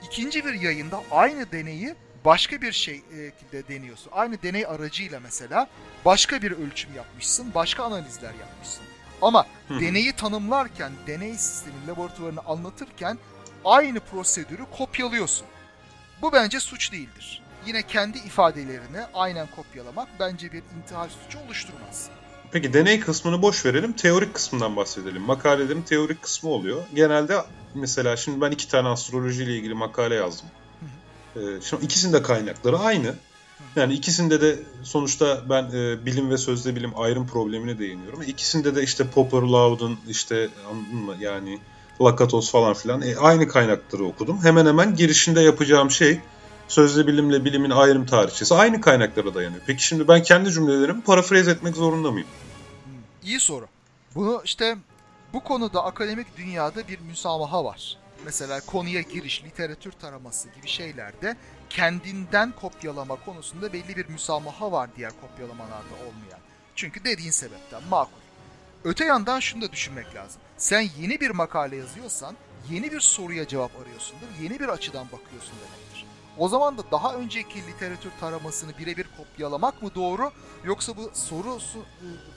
İkinci bir yayında aynı deneyi başka bir şekilde deniyorsun. Aynı deney aracıyla mesela başka bir ölçüm yapmışsın, başka analizler yapmışsın. Ama deneyi tanımlarken, deney sistemi laboratuvarını anlatırken aynı prosedürü kopyalıyorsun. Bu bence suç değildir. Yine kendi ifadelerini aynen kopyalamak bence bir intihar suçu oluşturmaz. Peki deney kısmını boş verelim. Teorik kısmından bahsedelim. Makalelerin teorik kısmı oluyor. Genelde mesela şimdi ben iki tane astroloji ile ilgili makale yazdım. Ee, şimdi ikisinin de kaynakları aynı. Yani ikisinde de sonuçta ben e, bilim ve sözde bilim ayrım problemine değiniyorum. İkisinde de işte Popper, Loudon, işte anladın mı yani Lakatos falan filan e, aynı kaynakları okudum. Hemen hemen girişinde yapacağım şey sözde bilimle bilimin ayrım tarihçesi aynı kaynaklara dayanıyor. Peki şimdi ben kendi cümlelerimi parafraz etmek zorunda mıyım? İyi soru. Bunu işte bu konuda akademik dünyada bir müsamaha var. Mesela konuya giriş, literatür taraması gibi şeylerde kendinden kopyalama konusunda belli bir müsamaha var diğer kopyalamalarda olmayan. Çünkü dediğin sebepten makul. Öte yandan şunu da düşünmek lazım. Sen yeni bir makale yazıyorsan yeni bir soruya cevap arıyorsundur, yeni bir açıdan bakıyorsun demektir. O zaman da daha önceki literatür taramasını birebir kopyalamak mı doğru yoksa bu soru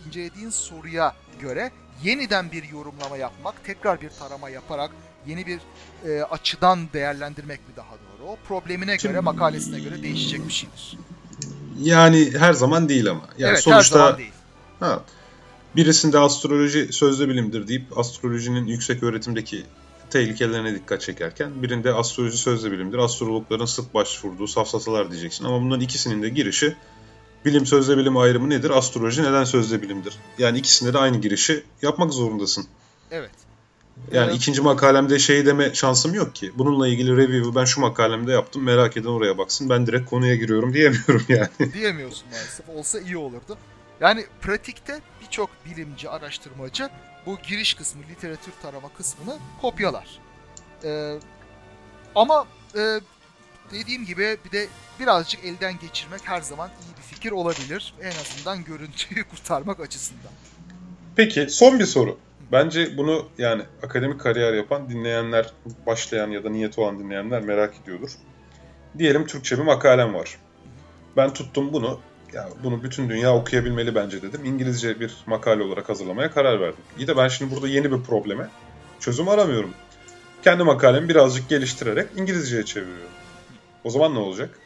incelediğin soruya göre yeniden bir yorumlama yapmak, tekrar bir tarama yaparak yeni bir e, açıdan değerlendirmek mi daha doğru? O problemine Şimdi, göre, makalesine göre değişecek bir şeydir. Yani her zaman değil ama. Yani evet, sonuçta, her zaman değil. Ha, birisinde astroloji sözde bilimdir deyip astrolojinin yüksek öğretimdeki tehlikelerine dikkat çekerken birinde astroloji sözde bilimdir. Astrologların sık başvurduğu safsatalar diyeceksin. Ama bunların ikisinin de girişi bilim sözde bilim ayrımı nedir? Astroloji neden sözde bilimdir? Yani ikisinde de aynı girişi yapmak zorundasın. Evet. Yani evet. ikinci makalemde şey deme şansım yok ki. Bununla ilgili review'u ben şu makalemde yaptım. Merak eden oraya baksın. Ben direkt konuya giriyorum diyemiyorum yani. Diyemiyorsun maalesef. Olsa iyi olurdu. Yani pratikte birçok bilimci, araştırmacı bu giriş kısmı, literatür tarama kısmını kopyalar. Ee, ama e, dediğim gibi bir de birazcık elden geçirmek her zaman iyi bir fikir olabilir. En azından görüntüyü kurtarmak açısından. Peki son bir soru. Bence bunu yani akademik kariyer yapan dinleyenler, başlayan ya da niyeti olan dinleyenler merak ediyordur. Diyelim Türkçe bir makalem var. Ben tuttum bunu ya bunu bütün dünya okuyabilmeli bence dedim. İngilizce bir makale olarak hazırlamaya karar verdim. İyi de ben şimdi burada yeni bir probleme çözüm aramıyorum. Kendi makalemi birazcık geliştirerek İngilizceye çeviriyorum. O zaman ne olacak?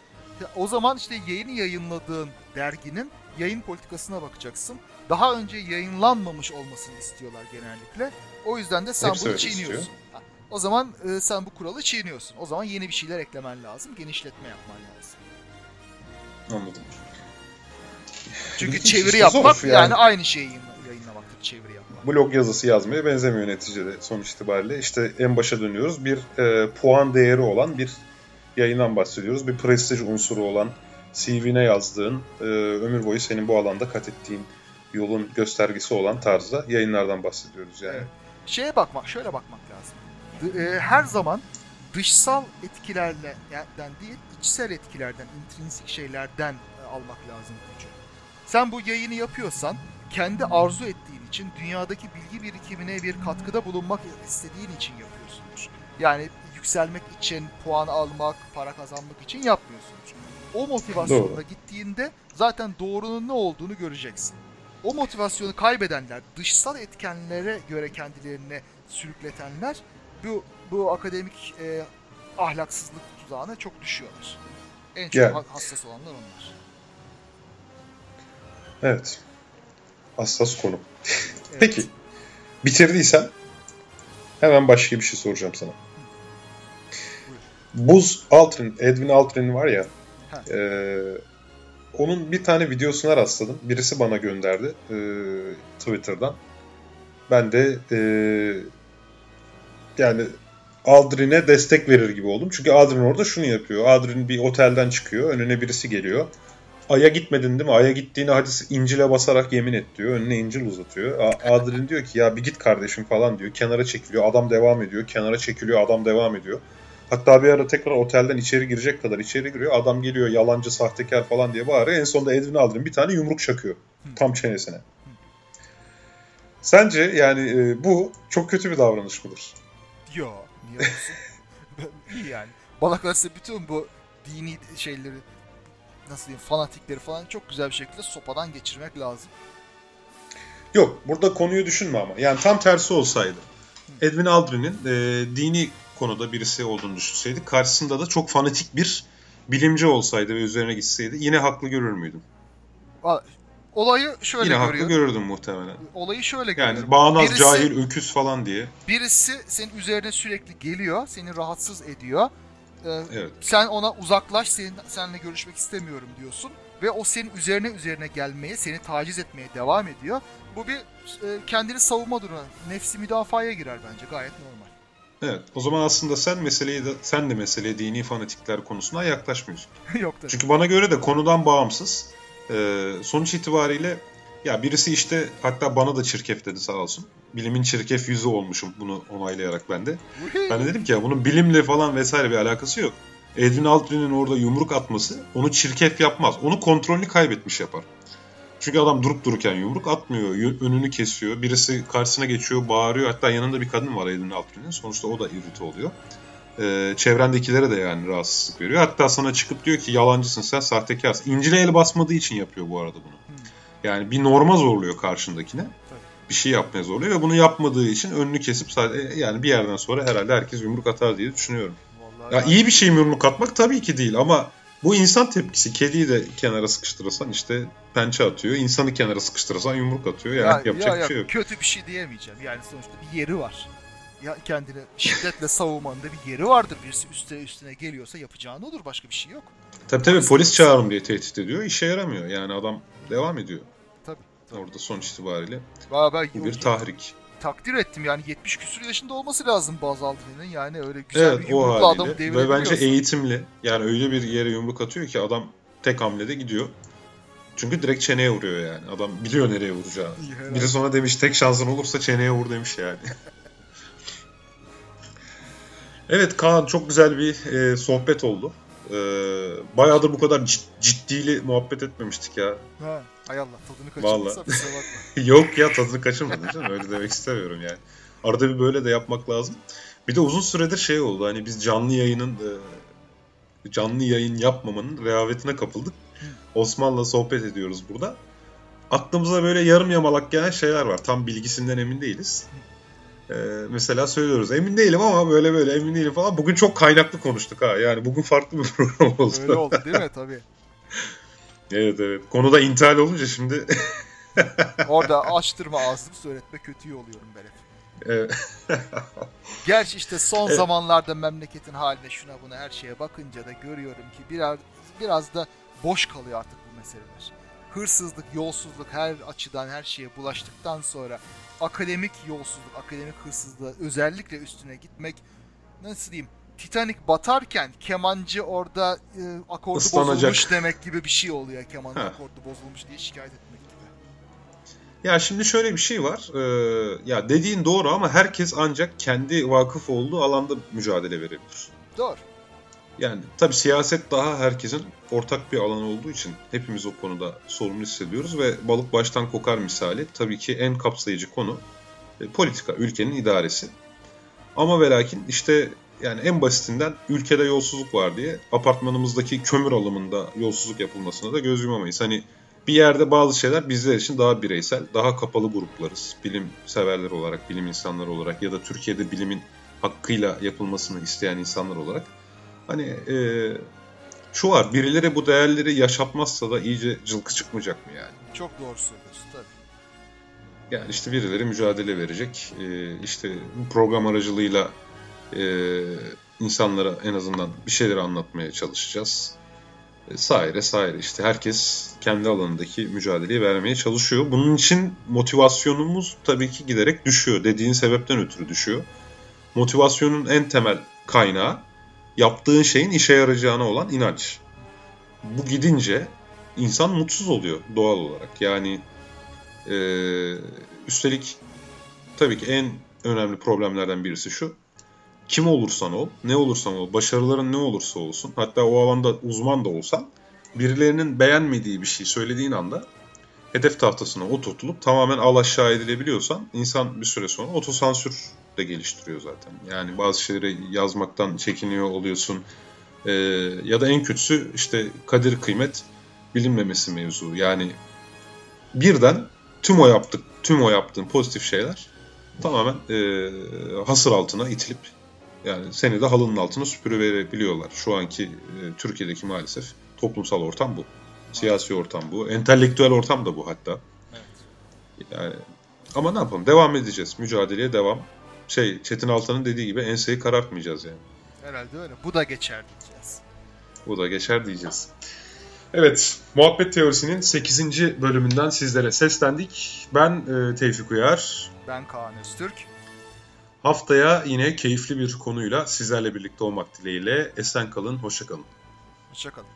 O zaman işte yayını yayınladığın derginin yayın politikasına bakacaksın. Daha önce yayınlanmamış olmasını istiyorlar genellikle. O yüzden de sen Hepsi bunu çiğniyorsun. Ha, o zaman e, sen bu kuralı çiğniyorsun. O zaman yeni bir şeyler eklemen lazım, genişletme yapman lazım. Anladım. Çünkü çeviri yapmak yani. yani aynı şeyi yayınlamaktır çeviri yapmak. Blog yazısı yazmaya benzemiyor neticede sonuç itibariyle. İşte en başa dönüyoruz. Bir e, puan değeri olan bir yayından bahsediyoruz. Bir prestij unsuru olan CV'ne yazdığın, e, ömür boyu senin bu alanda kat ettiğin yolun göstergesi olan tarzda yayınlardan bahsediyoruz yani. Evet. Şeye bakmak, şöyle bakmak lazım. E, her zaman dışsal etkilerden değil, içsel etkilerden, intrinsik şeylerden e, almak lazım gücü. Sen bu yayını yapıyorsan kendi arzu ettiğin için dünyadaki bilgi birikimine bir katkıda bulunmak istediğin için yapıyorsundur. Yani yükselmek için, puan almak, para kazanmak için yapmıyorsundur. O motivasyonla Doğru. gittiğinde zaten doğrunun ne olduğunu göreceksin. O motivasyonu kaybedenler, dışsal etkenlere göre kendilerini sürükletenler bu bu akademik e, ahlaksızlık tuzağına çok düşüyorlar. En çok yeah. hassas olanlar onlar. Evet. Hassas konu. Evet. Peki. Bitirdiysen hemen başka bir şey soracağım sana. Buz Aldrin, Edwin Aldrin var ya e, onun bir tane videosuna rastladım. Birisi bana gönderdi e, Twitter'dan. Ben de e, yani Aldrin'e destek verir gibi oldum. Çünkü Aldrin orada şunu yapıyor. Aldrin bir otelden çıkıyor. Önüne birisi geliyor. Ay'a gitmedin değil mi? Ay'a gittiğini hadi İncil'e basarak yemin et diyor. Önüne İncil uzatıyor. Adrin diyor ki ya bir git kardeşim falan diyor. Kenara çekiliyor. Adam devam ediyor. Kenara çekiliyor. Adam devam ediyor. Hatta bir ara tekrar otelden içeri girecek kadar içeri giriyor. Adam geliyor yalancı, sahtekar falan diye bağırıyor. En sonunda Edwin Aldrin bir tane yumruk çakıyor. Tam çenesine. Sence yani e, bu çok kötü bir davranış mıdır? Yo, niye olsun? İyi yani. Bana kalırsa bütün bu dini şeyleri nasıl diyeyim fanatikleri falan çok güzel bir şekilde sopadan geçirmek lazım. Yok burada konuyu düşünme ama. Yani tam tersi olsaydı. Edwin Aldrin'in e, dini konuda birisi olduğunu düşünseydik. Karşısında da çok fanatik bir bilimci olsaydı ve üzerine gitseydi yine haklı görür müydün? Olayı şöyle Yine görüyorum. haklı görürdüm muhtemelen. Olayı şöyle yani görüyorum. Yani bağnaz, birisi, cahil, öküz falan diye. Birisi senin üzerine sürekli geliyor, seni rahatsız ediyor. Ee, evet. Sen ona uzaklaş, senin, seninle görüşmek istemiyorum diyorsun. Ve o senin üzerine üzerine gelmeye, seni taciz etmeye devam ediyor. Bu bir e, kendini savunma durumu. Nefsi müdafaya girer bence. Gayet normal. Evet. O zaman aslında sen meseleyi de sen de meseleye dini fanatikler konusuna yaklaşmıyorsun. Yok tabii. Çünkü bana göre de konudan bağımsız. E, sonuç itibariyle ya birisi işte hatta bana da çirkef dedi sağ olsun. Bilimin çirkef yüzü olmuşum bunu onaylayarak ben de. ben de dedim ki ya bunun bilimle falan vesaire bir alakası yok. Edwin Aldrin'in orada yumruk atması onu çirkef yapmaz. Onu kontrolünü kaybetmiş yapar. Çünkü adam durup dururken yumruk atmıyor. Önünü kesiyor. Birisi karşısına geçiyor, bağırıyor. Hatta yanında bir kadın var Edwin Aldrin'in. Sonuçta o da irrite oluyor. Ee, çevrendekilere de yani rahatsızlık veriyor. Hatta sana çıkıp diyor ki yalancısın sen sahtekarsın. İncil'e el basmadığı için yapıyor bu arada bunu. Yani bir norma zorluyor karşındakine. Bir şey yapmaya zorluyor ve bunu yapmadığı için önünü kesip sadece yani bir yerden sonra herhalde herkes yumruk atar diye düşünüyorum. Vallahi ya yani... iyi bir şey mi yumruk atmak tabii ki değil ama bu insan tepkisi. Kediyi de kenara sıkıştırırsan işte pençe atıyor. İnsanı kenara sıkıştırırsan yumruk atıyor. Yani ya, yapacak ya, bir şey yok. Kötü bir şey diyemeyeceğim. Yani sonuçta bir yeri var. Ya kendini şiddetle savunmanın bir yeri vardır. Birisi üstüne üstüne geliyorsa yapacağını olur. Başka bir şey yok. Tabii tabii polis, polis çağırın diye tehdit ediyor. İşe yaramıyor. Yani adam devam ediyor. Orada sonuç itibariyle. ben, bu bir tahrik takdir ettim yani 70 küsur yaşında olması lazım Baz Aldrin'in yani öyle güzel evet, bir yumrukla adamı Ve bence eğitimli yani öyle bir yere yumruk atıyor ki adam tek hamlede gidiyor. Çünkü direkt çeneye vuruyor yani. Adam biliyor nereye vuracağını. Biri sonra demiş tek şansın olursa çeneye vur demiş yani. evet Kaan çok güzel bir e, sohbet oldu. E, bayağıdır bu kadar ciddili muhabbet etmemiştik ya. Ha. Hay Allah tadını kaçırmışsa Yok ya tadını kaçırmadın canım öyle demek istemiyorum yani. Arada bir böyle de yapmak lazım. Bir de uzun süredir şey oldu hani biz canlı yayının e, canlı yayın yapmamanın rehavetine kapıldık. Osman'la sohbet ediyoruz burada. Aklımıza böyle yarım yamalak gelen şeyler var. Tam bilgisinden emin değiliz. Ee, mesela söylüyoruz emin değilim ama böyle böyle emin değilim falan. Bugün çok kaynaklı konuştuk ha. Yani bugün farklı bir program oldu. Öyle oldu değil mi? Tabii. Evet evet. Konuda intihal olunca şimdi... Orada açtırma ağzını söyletme kötüyü oluyorum ben hep. Evet. Gerçi işte son evet. zamanlarda memleketin haline şuna buna her şeye bakınca da görüyorum ki biraz biraz da boş kalıyor artık bu meseleler. Hırsızlık, yolsuzluk her açıdan her şeye bulaştıktan sonra akademik yolsuzluk, akademik hırsızlığı özellikle üstüne gitmek nasıl diyeyim Titanic batarken kemancı orada e, akordu Islanacak. bozulmuş demek gibi bir şey oluyor. Kemanın ha. akordu bozulmuş diye şikayet etmek gibi. Ya şimdi şöyle bir şey var. Ee, ya dediğin doğru ama herkes ancak kendi vakıf olduğu alanda mücadele verebilir. Doğru. Yani tabii siyaset daha herkesin ortak bir alan olduğu için hepimiz o konuda sorumlu hissediyoruz ve balık baştan kokar misali tabii ki en kapsayıcı konu e, politika, ülkenin idaresi. Ama ve lakin işte yani en basitinden ülkede yolsuzluk var diye apartmanımızdaki kömür alımında yolsuzluk yapılmasına da göz yumamayız. Hani bir yerde bazı şeyler bizler için daha bireysel, daha kapalı gruplarız. Bilim severler olarak, bilim insanları olarak ya da Türkiye'de bilimin hakkıyla yapılmasını isteyen insanlar olarak. Hani e, şu var, birileri bu değerleri yaşatmazsa da iyice cılkı çıkmayacak mı yani? Çok doğru söylüyorsun tabii. Yani işte birileri mücadele verecek. E, işte bu program aracılığıyla e, insanlara en azından bir şeyler anlatmaya çalışacağız. Saire saire işte herkes kendi alanındaki mücadeleyi vermeye çalışıyor. Bunun için motivasyonumuz tabii ki giderek düşüyor. Dediğin sebepten ötürü düşüyor. Motivasyonun en temel kaynağı yaptığın şeyin işe yarayacağına olan inanç. Bu gidince insan mutsuz oluyor doğal olarak. Yani e, üstelik tabii ki en önemli problemlerden birisi şu. Kim olursan ol, ne olursan ol, başarıların ne olursa olsun, hatta o alanda uzman da olsan, birilerinin beğenmediği bir şey söylediğin anda hedef tahtasına oturtulup tamamen al aşağı edilebiliyorsan insan bir süre sonra otosansür de geliştiriyor zaten. Yani bazı şeyleri yazmaktan çekiniyor oluyorsun. Ee, ya da en kötüsü işte kadir kıymet bilinmemesi mevzu. Yani birden tüm o yaptık, tüm o yaptığın pozitif şeyler tamamen e, hasır altına itilip yani seni de halının altına süpürüverebiliyorlar. Şu anki e, Türkiye'deki maalesef toplumsal ortam bu. Siyasi ortam bu. Entelektüel ortam da bu hatta. Evet. Yani ama ne yapalım? Devam edeceğiz. Mücadeleye devam. Şey Çetin Altan'ın dediği gibi enseyi karartmayacağız yani. Herhalde öyle. Bu da geçer diyeceğiz. Bu da geçer diyeceğiz. Evet, Muhabbet Teorisi'nin 8. bölümünden sizlere seslendik. Ben e, Tevfik Uyar. Ben Kaan Öztürk. Haftaya yine keyifli bir konuyla sizlerle birlikte olmak dileğiyle. Esen kalın, hoşça kalın. Hoşça kalın.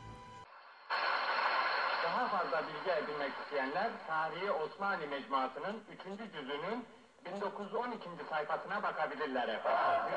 Daha fazla bilgi edinmek isteyenler Tarihi Osmanlı Mecmuası'nın 3. cüzünün 1912. sayfasına bakabilirler efendim.